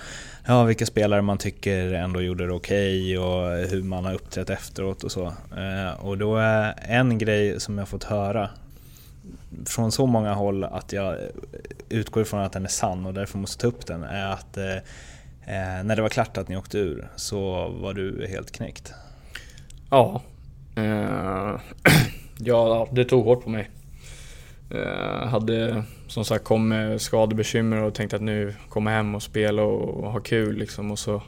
ja, vilka spelare man tycker ändå gjorde det okej okay och hur man har uppträtt efteråt och så. Eh, och då är en grej som jag fått höra från så många håll att jag utgår ifrån att den är sann och därför måste ta upp den, är att eh, eh, när det var klart att ni åkte ur så var du helt knäckt. Ja. Eh, ja, det tog hårt på mig. Eh, hade som sagt kom med skadebekymmer och tänkte att nu komma hem och spela och ha kul liksom och så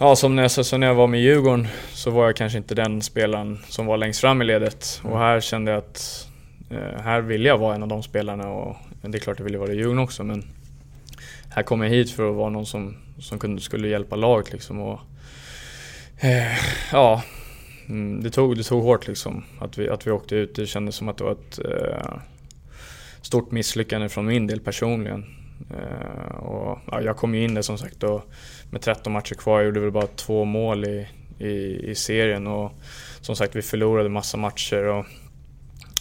Ja, som när, jag, så när jag var med Djurgården så var jag kanske inte den spelaren som var längst fram i ledet. Och här kände jag att Eh, här vill jag vara en av de spelarna och det är klart jag ville vara i Djurgården också men här kom jag hit för att vara någon som, som kunde, skulle hjälpa laget liksom och eh, ja, mm, det tog, det tog hårt liksom att vi, att vi åkte ut. Det kändes som att det var ett eh, stort misslyckande från min del personligen. Eh, och, ja, jag kom ju in där som sagt och med 13 matcher kvar, jag gjorde väl bara två mål i, i, i serien och som sagt vi förlorade massa matcher och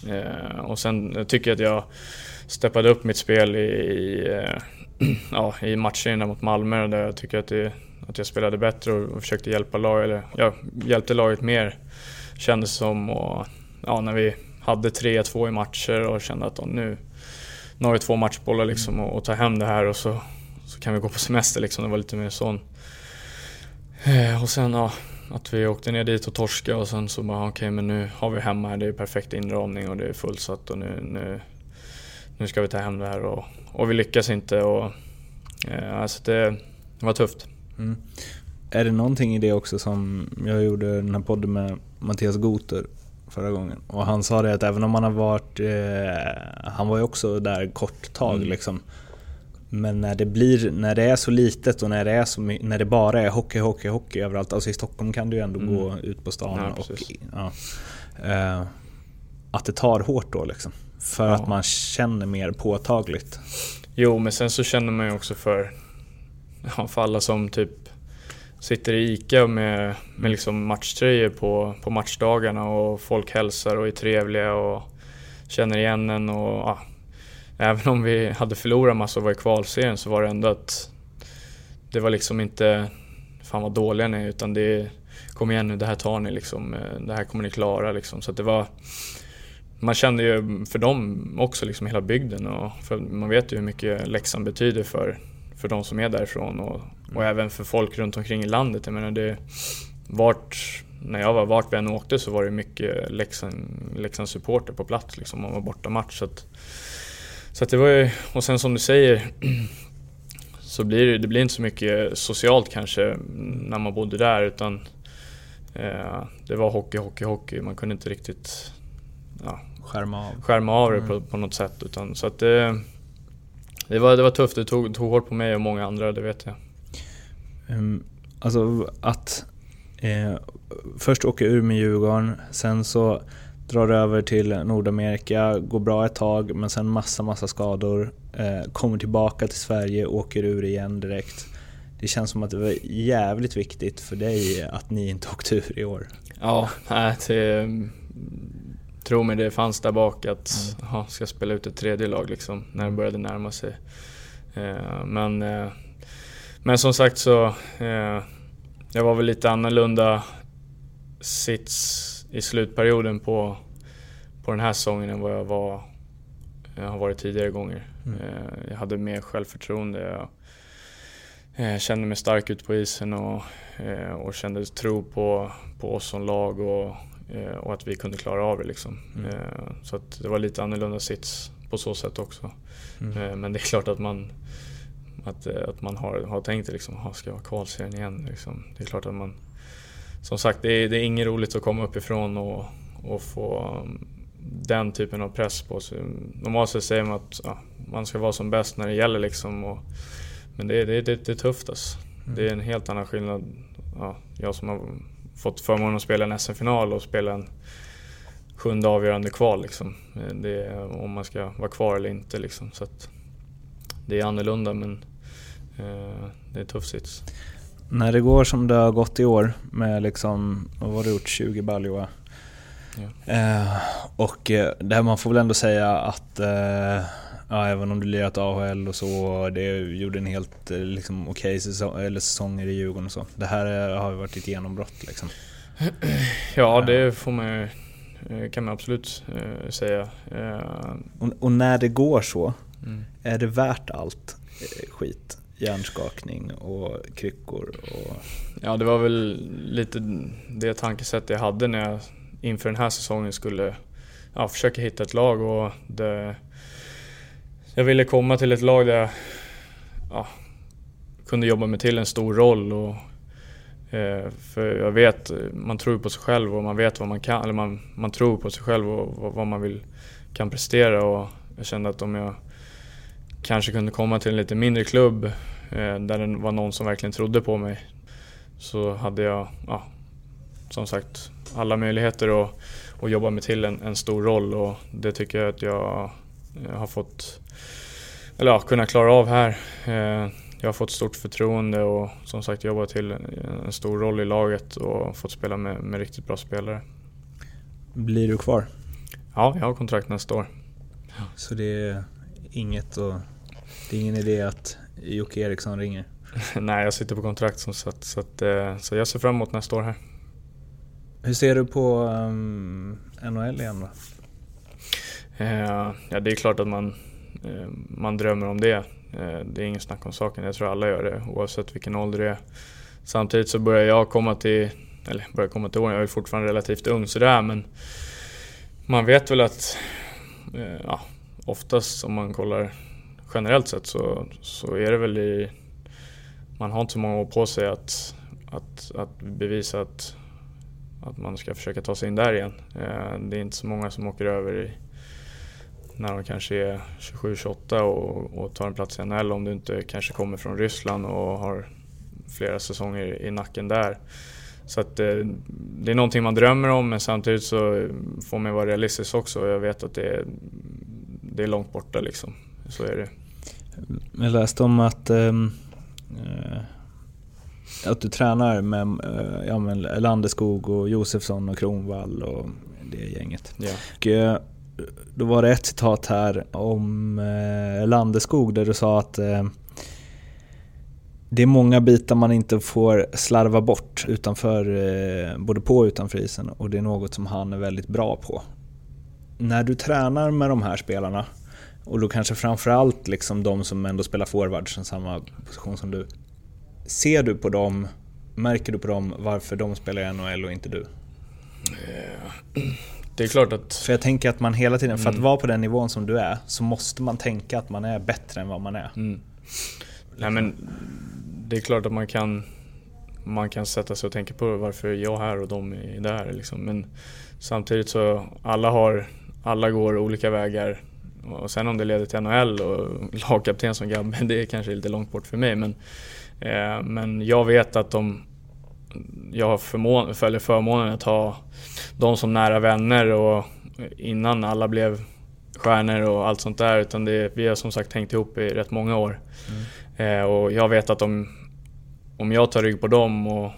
Eh, och sen tycker jag att jag steppade upp mitt spel i, i, eh, ja, i matcherna mot Malmö där jag tycker att, det, att jag spelade bättre och, och försökte hjälpa laget, eller jag hjälpte laget mer kändes som. Och, ja, när vi hade 3-2 i matcher och kände att nu, nu har vi två matchbollar liksom och, och ta hem det här och så, så kan vi gå på semester liksom. Det var lite mer sån. Eh, och sen ja, att vi åkte ner dit och torska och sen så bara okej okay, men nu har vi hemma här, det är perfekt inramning och det är fullsatt och nu, nu, nu ska vi ta hem det här och, och vi lyckas inte och eh, alltså det, det var tufft. Mm. Är det någonting i det också som, jag gjorde den här podden med Mattias Goter förra gången och han sa det att även om han har varit, eh, han var ju också där kort tag mm. liksom. Men när det, blir, när det är så litet och när det, är så, när det bara är hockey, hockey, hockey överallt. Alltså i Stockholm kan du ju ändå mm. gå ut på stan ja, och... Ja, eh, att det tar hårt då liksom. För ja. att man känner mer påtagligt. Jo, men sen så känner man ju också för, ja, för alla som typ sitter i ICA med, med liksom matchtröjor på, på matchdagarna och folk hälsar och är trevliga och känner igen en och ja, även om vi hade förlorat massor och var i kvalserien så var det ändå att det var liksom inte fan vad dåliga ni är utan det är kom igen nu, det här tar ni liksom, eh, det här kommer ni klara liksom. Så att det var man kände ju för dem också, liksom hela bygden och för man vet ju hur mycket Leksand betyder för, för de som är därifrån och, och mm. även för folk runt omkring i landet. Jag menar det, vart, när jag var, vart vi än åkte så var det mycket Leksand, Leksand supporter på plats liksom, man var borta match. Så att, så att det var ju, och sen som du säger så blir det, det blir inte så mycket socialt kanske när man bodde där utan eh, det var hockey, hockey, hockey. Man kunde inte riktigt ja, skärma av, skärma av det på, mm. på något sätt. Utan, så att det, det, var, det var tufft, det tog, tog hårt på mig och många andra, det vet jag. Um, alltså att eh, först åka ur med Djurgården, sen så drar över till Nordamerika, går bra ett tag men sen massa, massa skador. Eh, kommer tillbaka till Sverige, åker ur igen direkt. Det känns som att det var jävligt viktigt för dig att ni inte åkte ur i år. Ja, det, tro mig det fanns där bak att mm. aha, ska spela ut ett tredje lag liksom när det började närma sig. Eh, men, eh, men som sagt så, eh, jag var väl lite annorlunda sits i slutperioden på, på den här säsongen än vad jag var jag har varit tidigare gånger. Mm. Eh, jag hade mer självförtroende. Jag, jag kände mig stark ute på isen och, eh, och kände tro på, på oss som lag och, eh, och att vi kunde klara av det. Liksom. Mm. Så att det var lite annorlunda sits på så sätt också. Mm. Men det är klart att man, att, att man har, har tänkt liksom, ska jag vara kvalserien igen? Liksom. Det är klart att man som sagt, det är, det är inget roligt att komma uppifrån och, och få um, den typen av press på sig. Normalt sett säger man att ja, man ska vara som bäst när det gäller liksom. Och, men det, det, det, det är tufft alltså. Mm. Det är en helt annan skillnad. Ja, jag som har fått förmånen att spela en SM-final och spela en sjunde avgörande kval liksom. Det är, om man ska vara kvar eller inte liksom. Så det är annorlunda men eh, det är tuff sits. När det går som det har gått i år med liksom, vad har du gjort, 20 baljor ja. eh, Och eh, där man får väl ändå säga att eh, Ja, även om du lirat AHL och så, det gjorde en helt eh, liksom, okej okay säsong, eller säsonger i Djurgården och så. Det här har ju varit ett genombrott liksom. Ja, det får man eh, kan man absolut eh, säga. Och, och, när det går så, mm. är det värt allt skit? hjärnskakning och kryckor. Och... Ja, det var väl lite det tankesätt jag hade när jag inför den här säsongen skulle ja, försöka hitta ett lag. Och det, jag ville komma till ett lag där jag ja, kunde jobba mig till en stor roll. Och, eh, för jag vet, man tror på sig själv och man vet vad man kan, eller man, man tror på sig själv och vad man vill, kan prestera. Och jag kände att om jag kanske kunde komma till en lite mindre klubb eh, där det var någon som verkligen trodde på mig. Så hade jag, ja, som sagt, alla möjligheter att, att jobba mig till en, en stor roll och det tycker jag att jag, jag har fått, eller ja, kunnat klara av här. Eh, jag har fått stort förtroende och som sagt jobbat till en stor roll i laget och fått spela med, med riktigt bra spelare. Blir du kvar? Ja, jag har kontrakt nästa år. Så det är inget och det är ingen idé att Jocke Eriksson ringer? Nej, jag sitter på kontrakt som sagt så, att, eh, så jag ser fram emot när jag står här. Hur ser du på um, NHL igen då? Eh, ja, det är klart att man, Eh, man drömmer om det. Eh, det är ingen snack om saken. Jag tror alla gör det oavsett vilken ålder det är. Samtidigt så börjar jag komma till, eller börjar komma till åren, jag är fortfarande relativt ung sådär men man vet väl att eh, ja, oftast om man kollar generellt sett så, så är det väl i... Man har inte så många år på sig att, att, att bevisa att, att man ska försöka ta sig in där igen. Det är inte så många som åker över i, när de kanske är 27-28 och, och tar en plats i NHL om du inte kanske kommer från Ryssland och har flera säsonger i nacken där. Så att det, eh, det är någonting man drömmer om men samtidigt så får man vara realistisk också. Jag vet att det är, det är långt borta liksom. Så är det. Jag läste om att, ähm, att du tränar med äh, ja, Landeskog och Josefsson och Kronvall och det gänget. Ja. Och, äh, då var det ett citat här om eh, Landeskog där du sa att eh, det är många bitar man inte får slarva bort utanför, eh, både på och utanför isen och det är något som han är väldigt bra på. När du tränar med de här spelarna, och då kanske framförallt liksom de som ändå spelar forwards, i samma position som du. Ser du på dem, märker du på dem varför de spelar i NHL och inte du? Yeah det är klart att... För jag tänker att man hela tiden, för att mm. vara på den nivån som du är, så måste man tänka att man är bättre än vad man är. Mm. Nej men, det är klart att man kan, man kan sätta sig och tänka på varför är jag här och de är där. Liksom. Men samtidigt så, alla har, alla går olika vägar och sen om det leder till NHL och lagkapten som Gabbe, det är kanske lite långt bort för mig. Men, eh, men jag vet att de, jag har förmån, följer förmånen att ha dem som nära vänner och innan alla blev stjärnor och allt sånt där. Utan det, vi har som sagt hängt ihop i rätt många år. Mm. Eh, och jag vet att om, om jag tar rygg på dem och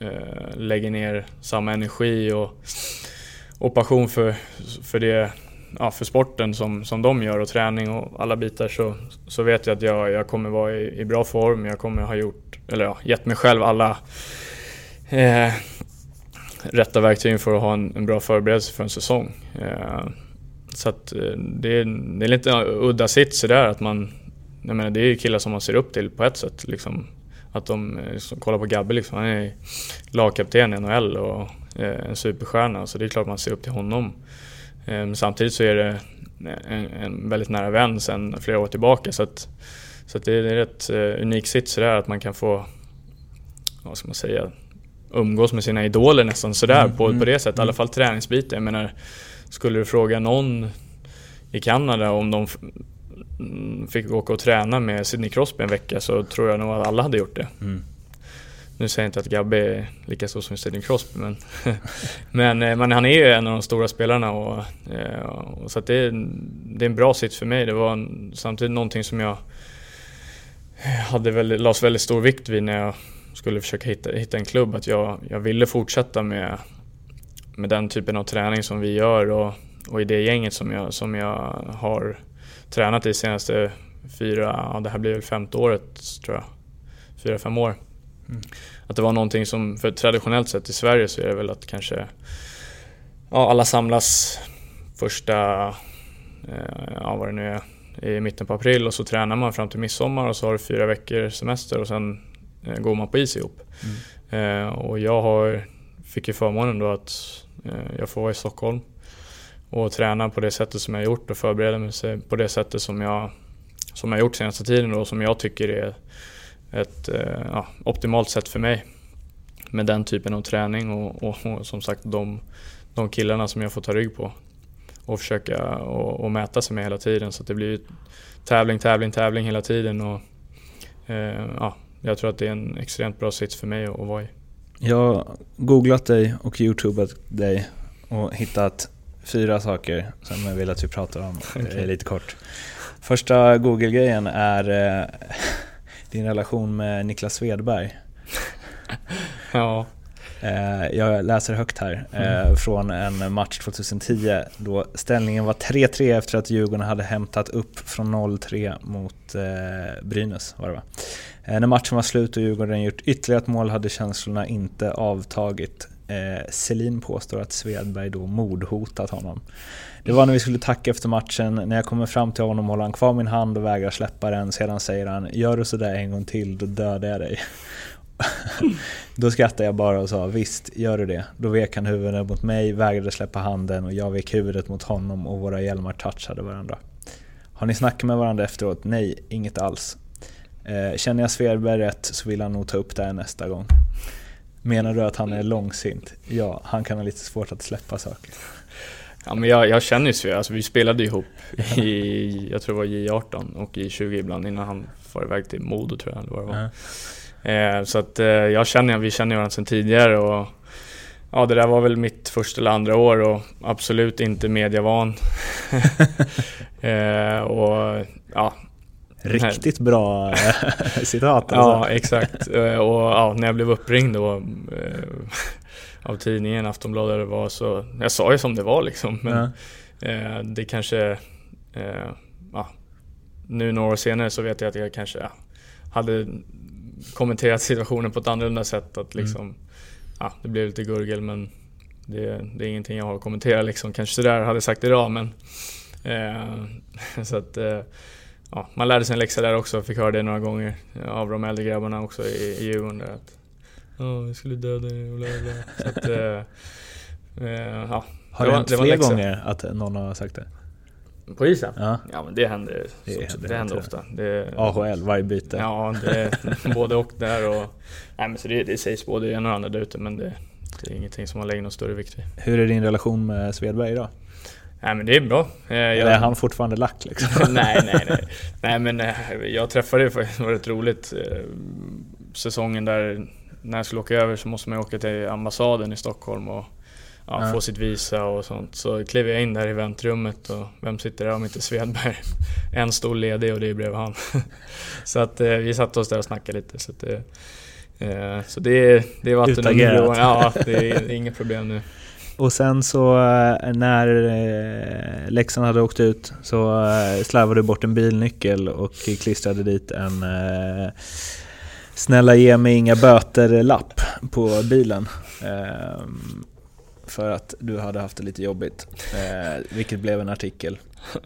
eh, lägger ner samma energi och, och passion för, för det ja, för sporten som, som de gör och träning och alla bitar så, så vet jag att jag, jag kommer vara i, i bra form. Jag kommer ha gjort, eller ja, gett mig själv alla eh, rätta verktygen för att ha en, en, bra förberedelse för en säsong. Eh, så att eh, det, är, det är lite udda sitt där att man, jag menar det är ju killar som man ser upp till på ett sätt. Liksom, att de eh, liksom, kollar på Gabbe liksom, han är lagkapten i NHL och eh, en superstjärna så det är klart man ser upp till honom. Eh, men samtidigt så är det en, en väldigt nära vän sedan flera år tillbaka så att, så att det är en rätt eh, unik sits sådär att man kan få, vad ska man säga, umgås med sina idoler nästan sådär mm, på, mm, på det sättet. I alla mm. fall träningsbiten. Jag menar, skulle du fråga någon i Kanada om de fick åka och träna med Sidney Crosby en vecka så tror jag nog att alla hade gjort det. Mm. Nu säger jag inte att Gabbe är lika stor som Sidney Crosby men, men, eh, men han är ju en av de stora spelarna och, eh, och så det, är, det är en bra sits för mig. Det var en, samtidigt någonting som jag hade väldigt, lades väldigt stor vikt vid när jag skulle försöka hitta, hitta en klubb. Att jag, jag ville fortsätta med, med den typen av träning som vi gör och, och i det gänget som jag, som jag har tränat i senaste fyra, ja det här blir väl femte året tror jag. Fyra, fem år. Mm. Att det var någonting som, för traditionellt sett i Sverige så är det väl att kanske ja, alla samlas första, eh, ja vad det nu är, i mitten på april och så tränar man fram till midsommar och så har du fyra veckor semester och sen går man på is ihop. Mm. Eh, och jag har, fick ju förmånen då att eh, jag får vara i Stockholm och träna på det sättet som jag gjort och förbereda mig på det sättet som jag, som jag gjort senaste tiden och som jag tycker är ett eh, ja, optimalt sätt för mig med den typen av träning och, och, och, som sagt de, de killarna som jag får ta rygg på och försöka och, och mäta sig med hela tiden så att det blir tävling, tävling, tävling hela tiden och eh, ja, jag tror att det är en extremt bra sits för mig att, vara i. Jag har googlat dig och youtubat dig och hittat fyra saker som jag vill att vi pratar om okay. lite kort. Första Google-grejen är eh, din relation med Niklas Svedberg. ja. Eh, jag läser högt här eh, mm. från en match 2010 då ställningen var 3-3 efter att Djurgården hade hämtat upp från 0-3 mot Brynäs. Var det va? Eh, när matchen var slut och Djurgården gjort ytterligare ett mål hade känslorna inte avtagit. Eh, Selin påstår att Svedberg då mordhotat honom. Det var när vi skulle tacka efter matchen, när jag kommer fram till honom håller han kvar min hand och vägrar släppa den. Sedan säger han “Gör du sådär en gång till, då dödar jag dig”. Då skrattade jag bara och sa visst, gör du det. Då vek han huvudet mot mig, vägrade släppa handen och jag vek huvudet mot honom och våra hjälmar touchade varandra. Har ni snackat med varandra efteråt? Nej, inget alls. Eh, känner jag Svedberg rätt så vill han nog ta upp det här nästa gång. Menar du att han är långsint? Ja, han kan ha lite svårt att släppa saker. Ja men jag, jag känner ju Svea, alltså, vi spelade ihop i, jag tror det var J18 och i 20 ibland innan han var iväg till Modo tror jag eller vad det var. Eh, så att eh, jag känner, vi känner varandra sedan tidigare och ja, det där var väl mitt första eller andra år och absolut inte medievan. eh, och ja, Riktigt bra eh, citat alltså. Ja, exakt. Eh, och ja, när jag blev uppringd då eh, av tidningen, Aftonbladet det var så, jag sa ju som det var liksom. Men ja. det kanske, ja, nu några år senare så vet jag att jag kanske hade kommenterat situationen på ett annorlunda sätt. Att mm. liksom, mm. ja, det blev lite gurgel men det, det, är ingenting jag har att kommentera liksom. Kanske sådär hade sagt idag men... Eh, så att... Eh, ja, man lärde sig en läxa där också, fick höra det några gånger av de äldre grabbarna också i, i Djurgården. Där, att, Ja, vi skulle döda dig och bla bla. Så att, eh, eh, ja. Har det, det hänt fler gånger att någon har sagt det? På isen? Ja. ja men det händer, det, det, det händer ofta. Det, AHL, varje byte? Ja, det både och där och... Nej men så det, det sägs både det ena och andra där ute men det, det är ingenting som man lägger någon större vikt vid. Hur är din relation med Svedberg idag? Nej men det är bra. Eh, jag... Eller är han fortfarande lack liksom? nej, nej, nej. Nej men eh, jag träffade det det var rätt roligt. Eh, säsongen där, när jag skulle åka över så måste man åka till ambassaden i Stockholm och ja, ja. få sitt visa och sånt. Så klev jag in där i väntrummet och vem sitter där om inte Svedberg? En stol ledig och det blev han. så att vi satte oss där och snackade lite. Så, att, så det, det är vatten under broarna. Ja, är, det är inget problem nu. Och sen så eh, när eh, Leksand hade åkt ut så eh, slarvade du bort en bilnyckel och klistrade dit en Snälla ge mig inga böter-lapp på bilen. Ehm, för att du hade haft det lite jobbigt. Vilket blev en artikel.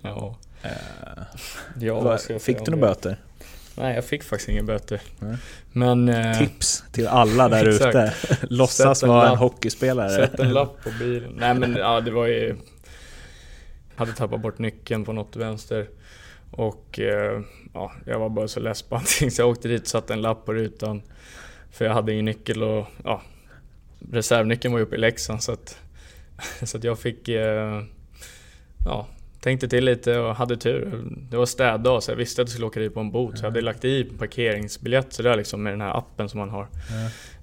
ja. Ja fick du några böter? Nej, jag fick faktiskt inga böter. Nej. Men, eh, Tips till alla där ute. Låtsas vara en hockeyspelare. Sätt en lapp på bilen. Nej men ja, det var ju... Hade tappat bort nyckeln på något vänster. Och eh, ja, jag var bara så less på allting så jag åkte dit och satte en lapp på rutan. För jag hade ingen nyckel och ja, reservnyckeln var ju uppe i Leksand så att, så att jag fick... Eh, ja, tänkte till lite och hade tur. Det var städdag så jag visste att jag skulle åka dit på en bot. Så jag hade lagt i parkeringsbiljett sådär liksom med den här appen som man har.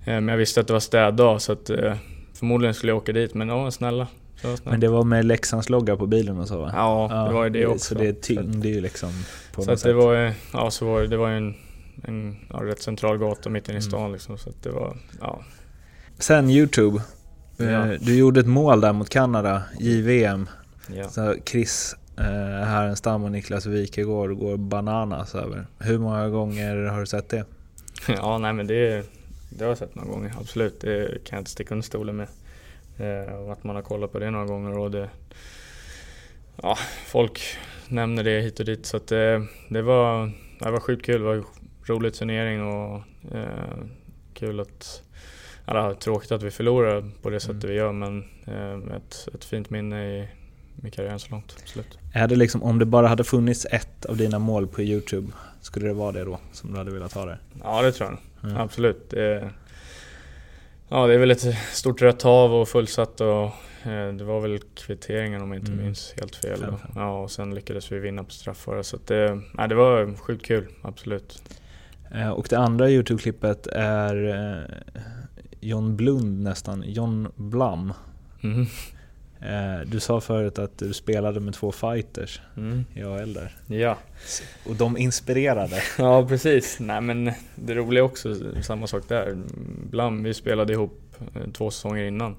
Mm. Men jag visste att det var städdag så att eh, förmodligen skulle jag åka dit men ja, snälla. Men det var med Leksands logga på bilen och så va? Ja, ja det var ju det också. Så det tyngde ju liksom på Så att det var, ja, så var det, det var en, en ja, rätt central gata mitt inne i mm. stan mm. liksom. Så att det var, ja. Sen Youtube. Ja. Eh, du gjorde ett mål där mot Kanada, JVM. Ja. Så Chris eh, Härenstam och Niklas Wikegård går bananas över. Hur många gånger har du sett det? Ja, nej men det, det har jag sett några gånger, absolut. Det kan jag inte sticka under stolen med. Eh, att man har kollat på det några gånger och det... Ja, folk nämner det hit och dit så att det, det var, det var sjukt kul. Det var en rolig turnering och eh, kul att eller, tråkigt att vi förlorar på det sättet mm. vi gör men eh, ett, ett fint minne i, i karriären så långt. Absolut. Är det liksom, om det bara hade funnits ett av dina mål på Youtube, skulle det vara det då som du hade velat ha det? Ja det tror jag mm. Absolut. Det, ja det är väl ett stort rött hav och fullsatt och eh, det var väl kvitteringen om jag inte mm. minns helt fel. Ja, och sen lyckades vi vinna på straffar. Så det, ja, det var sjukt kul, absolut. Eh, och det andra Youtube-klippet är eh, John Blund nästan, John Blum. Mm. Eh, du sa förut att du spelade med två fighters mm. i AL där. Ja. Och de inspirerade. ja precis. Nej men det roliga också, samma sak där. Blum, vi spelade ihop eh, två säsonger innan.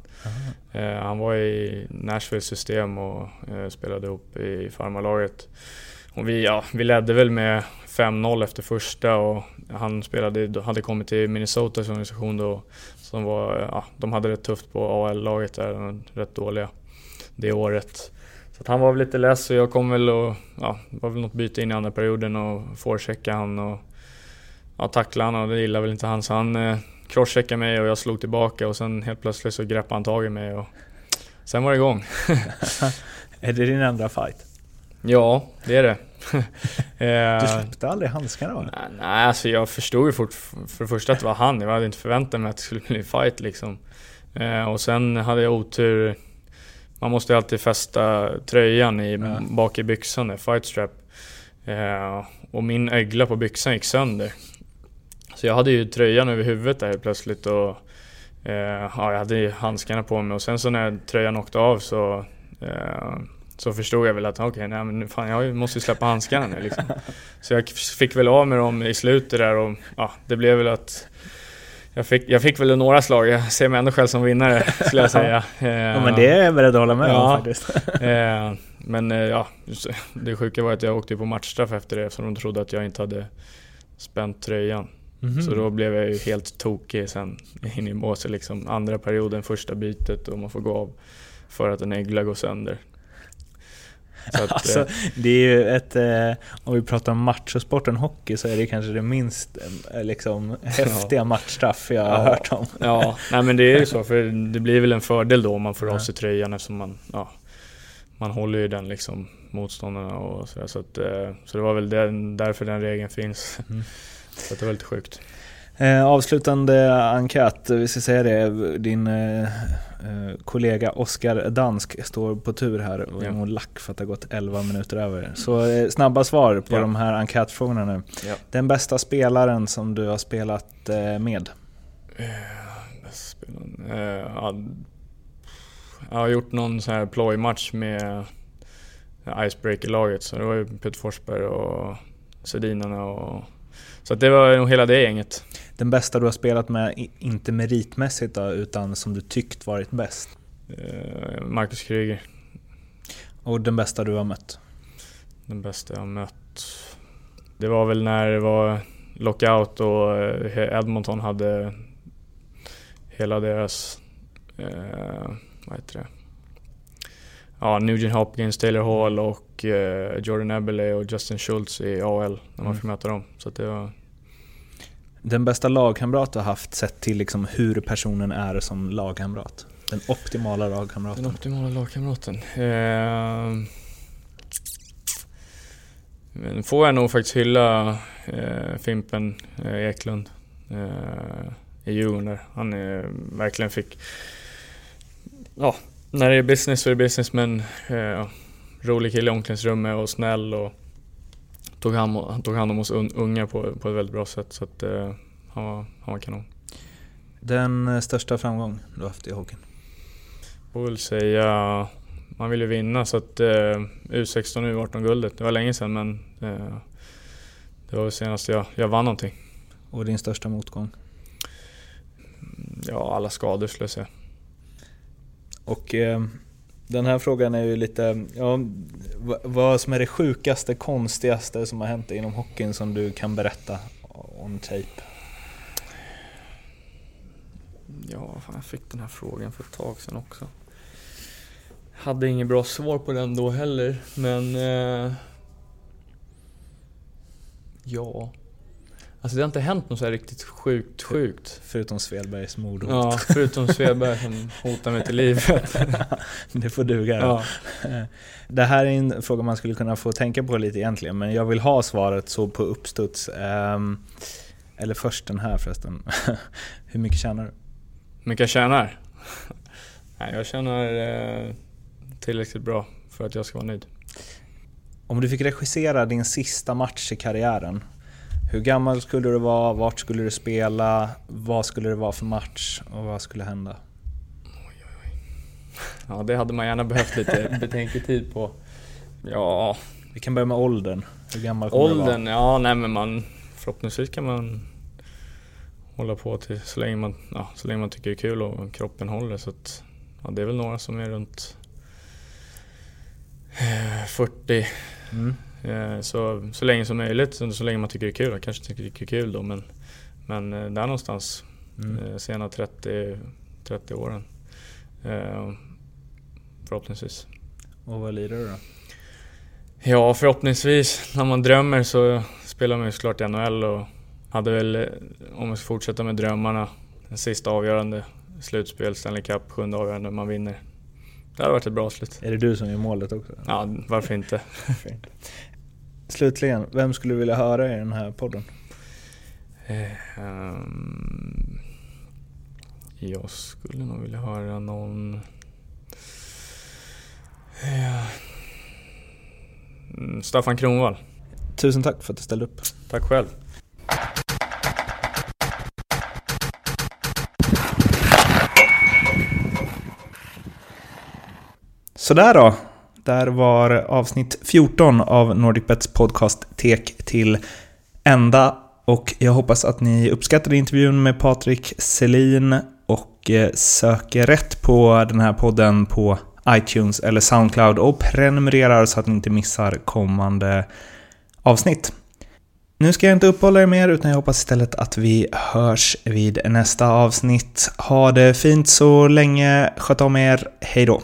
Eh, han var i Nashvilles system och eh, spelade upp i farmarlaget. Och vi, ja, vi ledde väl med 5-0 efter första och han spelade, hade kommit till Minnesotas organisation då. Som var, ja, de hade rätt tufft på AL-laget där, rätt dåliga det året. Så han var väl lite less och jag kom väl och, ja, var väl något byte in i andra perioden och forecheckade han och ja, tacklade han och det gillade väl inte han så han eh, crosscheckade mig och jag slog tillbaka och sen helt plötsligt så greppade han tag i mig och sen var det igång. är det din andra fight? Ja, det är det. Eh, du släppte aldrig handskarna va? Nej, nej, alltså jag förstod ju fort för det första att det var han. Jag hade inte förväntat mig att det skulle bli en fight liksom. Eh, och sen hade jag otur. Man måste alltid fästa tröjan i, ja. bak i byxan, fight strap. Eh, och min ögla på byxan gick sönder. Så jag hade ju tröjan över huvudet där helt plötsligt och eh, ja, jag hade ju handskarna på mig och sen så när tröjan åkte av så eh, så förstod jag väl att okej, okay, nej men fan jag måste ju släppa handskarna nu liksom. Så jag fick väl av med dem i slutet där och ja, det blev väl att jag fick, jag fick väl några slag, jag ser mig ändå själv som vinnare skulle jag säga. ja men det är jag beredd att hålla med ja, om faktiskt. Eh, men eh, ja, det sjuka var att jag åkte på matchstraff efter det eftersom de trodde att jag inte hade spänt tröjan. Mm -hmm. Så då blev jag ju helt tokig sen in i båset liksom. Andra perioden, första bytet och man får gå av för att en äggla går sönder. Att, alltså, eh, det är ju ett, eh, om vi pratar om machosporten hockey så är det kanske det minst eh, liksom, häftiga ja. matchstraff jag har ja. hört om. Ja, nej men det är ju så för det blir väl en fördel då om man får av sig tröjan eftersom man, ja, man håller ju den liksom motståndarna och sådär. Så, att, så det var väl den, därför den regeln finns. Mm. Så det var lite sjukt. Eh, avslutande enkät, vi ska säga det. Din Eh, kollega Oskar Dansk står på tur här och är ja. lack för att det har gått 11 minuter över. Så eh, snabba svar på ja. de här enkätfrågorna nu. Ja. Den bästa spelaren som du har spelat eh, med? jag har gjort någon sån här plojmatch med Icebreaker-laget, så det var ju Peter Forsberg och Sedinarna och... Så det var nog hela det gänget. Den bästa du har spelat med, inte meritmässigt då, utan som du tyckt varit bäst? Uh, Marcus Kryger. Och den bästa du har mött? Den bästa jag har mött? Det var väl när det var lockout och eh, Edmonton hade hela deras... Uh, vad heter det? Ja, Nugent Hopkins, Taylor Hall och uh, Jordan Eberle och Justin Schultz i AL när man mm. fick möta dem. Så det var den bästa lagkamrat du har haft sett till liksom hur personen är som lagkamrat? Den optimala lagkamraten? Den optimala lagkamraten? Eh, får jag nog faktiskt hylla eh, Fimpen eh, Eklund eh, i Djurgården där. Han eh, verkligen fick... Ja, när det är business så är det business men eh, rolig kille i omklädningsrummet och snäll och tog hand, han tog hand om oss unga på, på ett väldigt bra sätt. Så att, eh, han, var, han var kanon. Den eh, största framgång du haft i hockeyn? Jag väl säga, man vill ju vinna så att eh, U16 och U18-guldet, det var länge sedan men eh, det var senast jag, jag vann någonting. Och din största motgång? Ja, alla skador skulle jag säga. Och eh, den här frågan är ju lite, ja, vad som är det sjukaste, konstigaste som har hänt inom hockeyn som du kan berätta on tape? Ja, fan, jag fick den här frågan för ett tag sedan också. Hade inget bra svar på den då heller, men... Eh, ja... Alltså det har inte hänt något så här riktigt sjukt sjukt. Förutom Svedbergs mordhot. Ja, förutom Svedberg som hotar mig till livet. det får duga ja. Det här är en fråga man skulle kunna få tänka på lite egentligen, men jag vill ha svaret så på uppstuds. Um, eller först den här förresten. Hur mycket tjänar du? Hur mycket jag tjänar? Nej, jag tjänar eh, tillräckligt bra för att jag ska vara nöjd. Om du fick regissera din sista match i karriären, hur gammal skulle du vara? Vart skulle du spela? Vad skulle det vara för match? Och vad skulle hända? Oj, oj, oj. Ja, det hade man gärna behövt lite betänketid på. Ja... Vi kan börja med åldern. Hur gammal kommer åldern, du vara? Ja, nej men man... Förhoppningsvis kan man hålla på till så länge man, ja, så länge man tycker det är kul och kroppen håller. Så att, ja, det är väl några som är runt eh, 40. Mm. Eh, så, så länge som möjligt, så, så länge man tycker det är kul. Jag kanske tycker det är kul då men, men eh, där någonstans. Mm. Eh, sena 30, 30 åren. Förhoppningsvis. Och vad lirar du då? Ja, förhoppningsvis. När man drömmer så spelar man ju såklart i NHL och hade väl, om man ska fortsätta med drömmarna, den sista avgörande slutspel, Stanley Cup, sjunde avgörande man vinner. Det hade varit ett bra slut. Är det du som gör målet också? Ja, varför inte? Slutligen, vem skulle du vilja höra i den här podden? Eh, ehm, jag skulle nog vilja höra någon... Mm, Staffan Kronwall. Tusen tack för att du ställde upp. Tack själv. Sådär då. Där var avsnitt 14 av NordicBets podcast Tek till ända. Och jag hoppas att ni uppskattade intervjun med Patrik Selin och eh, söker rätt på den här podden på iTunes eller Soundcloud och prenumererar så att ni inte missar kommande avsnitt. Nu ska jag inte uppehålla er mer utan jag hoppas istället att vi hörs vid nästa avsnitt. Ha det fint så länge, sköt om er, hejdå!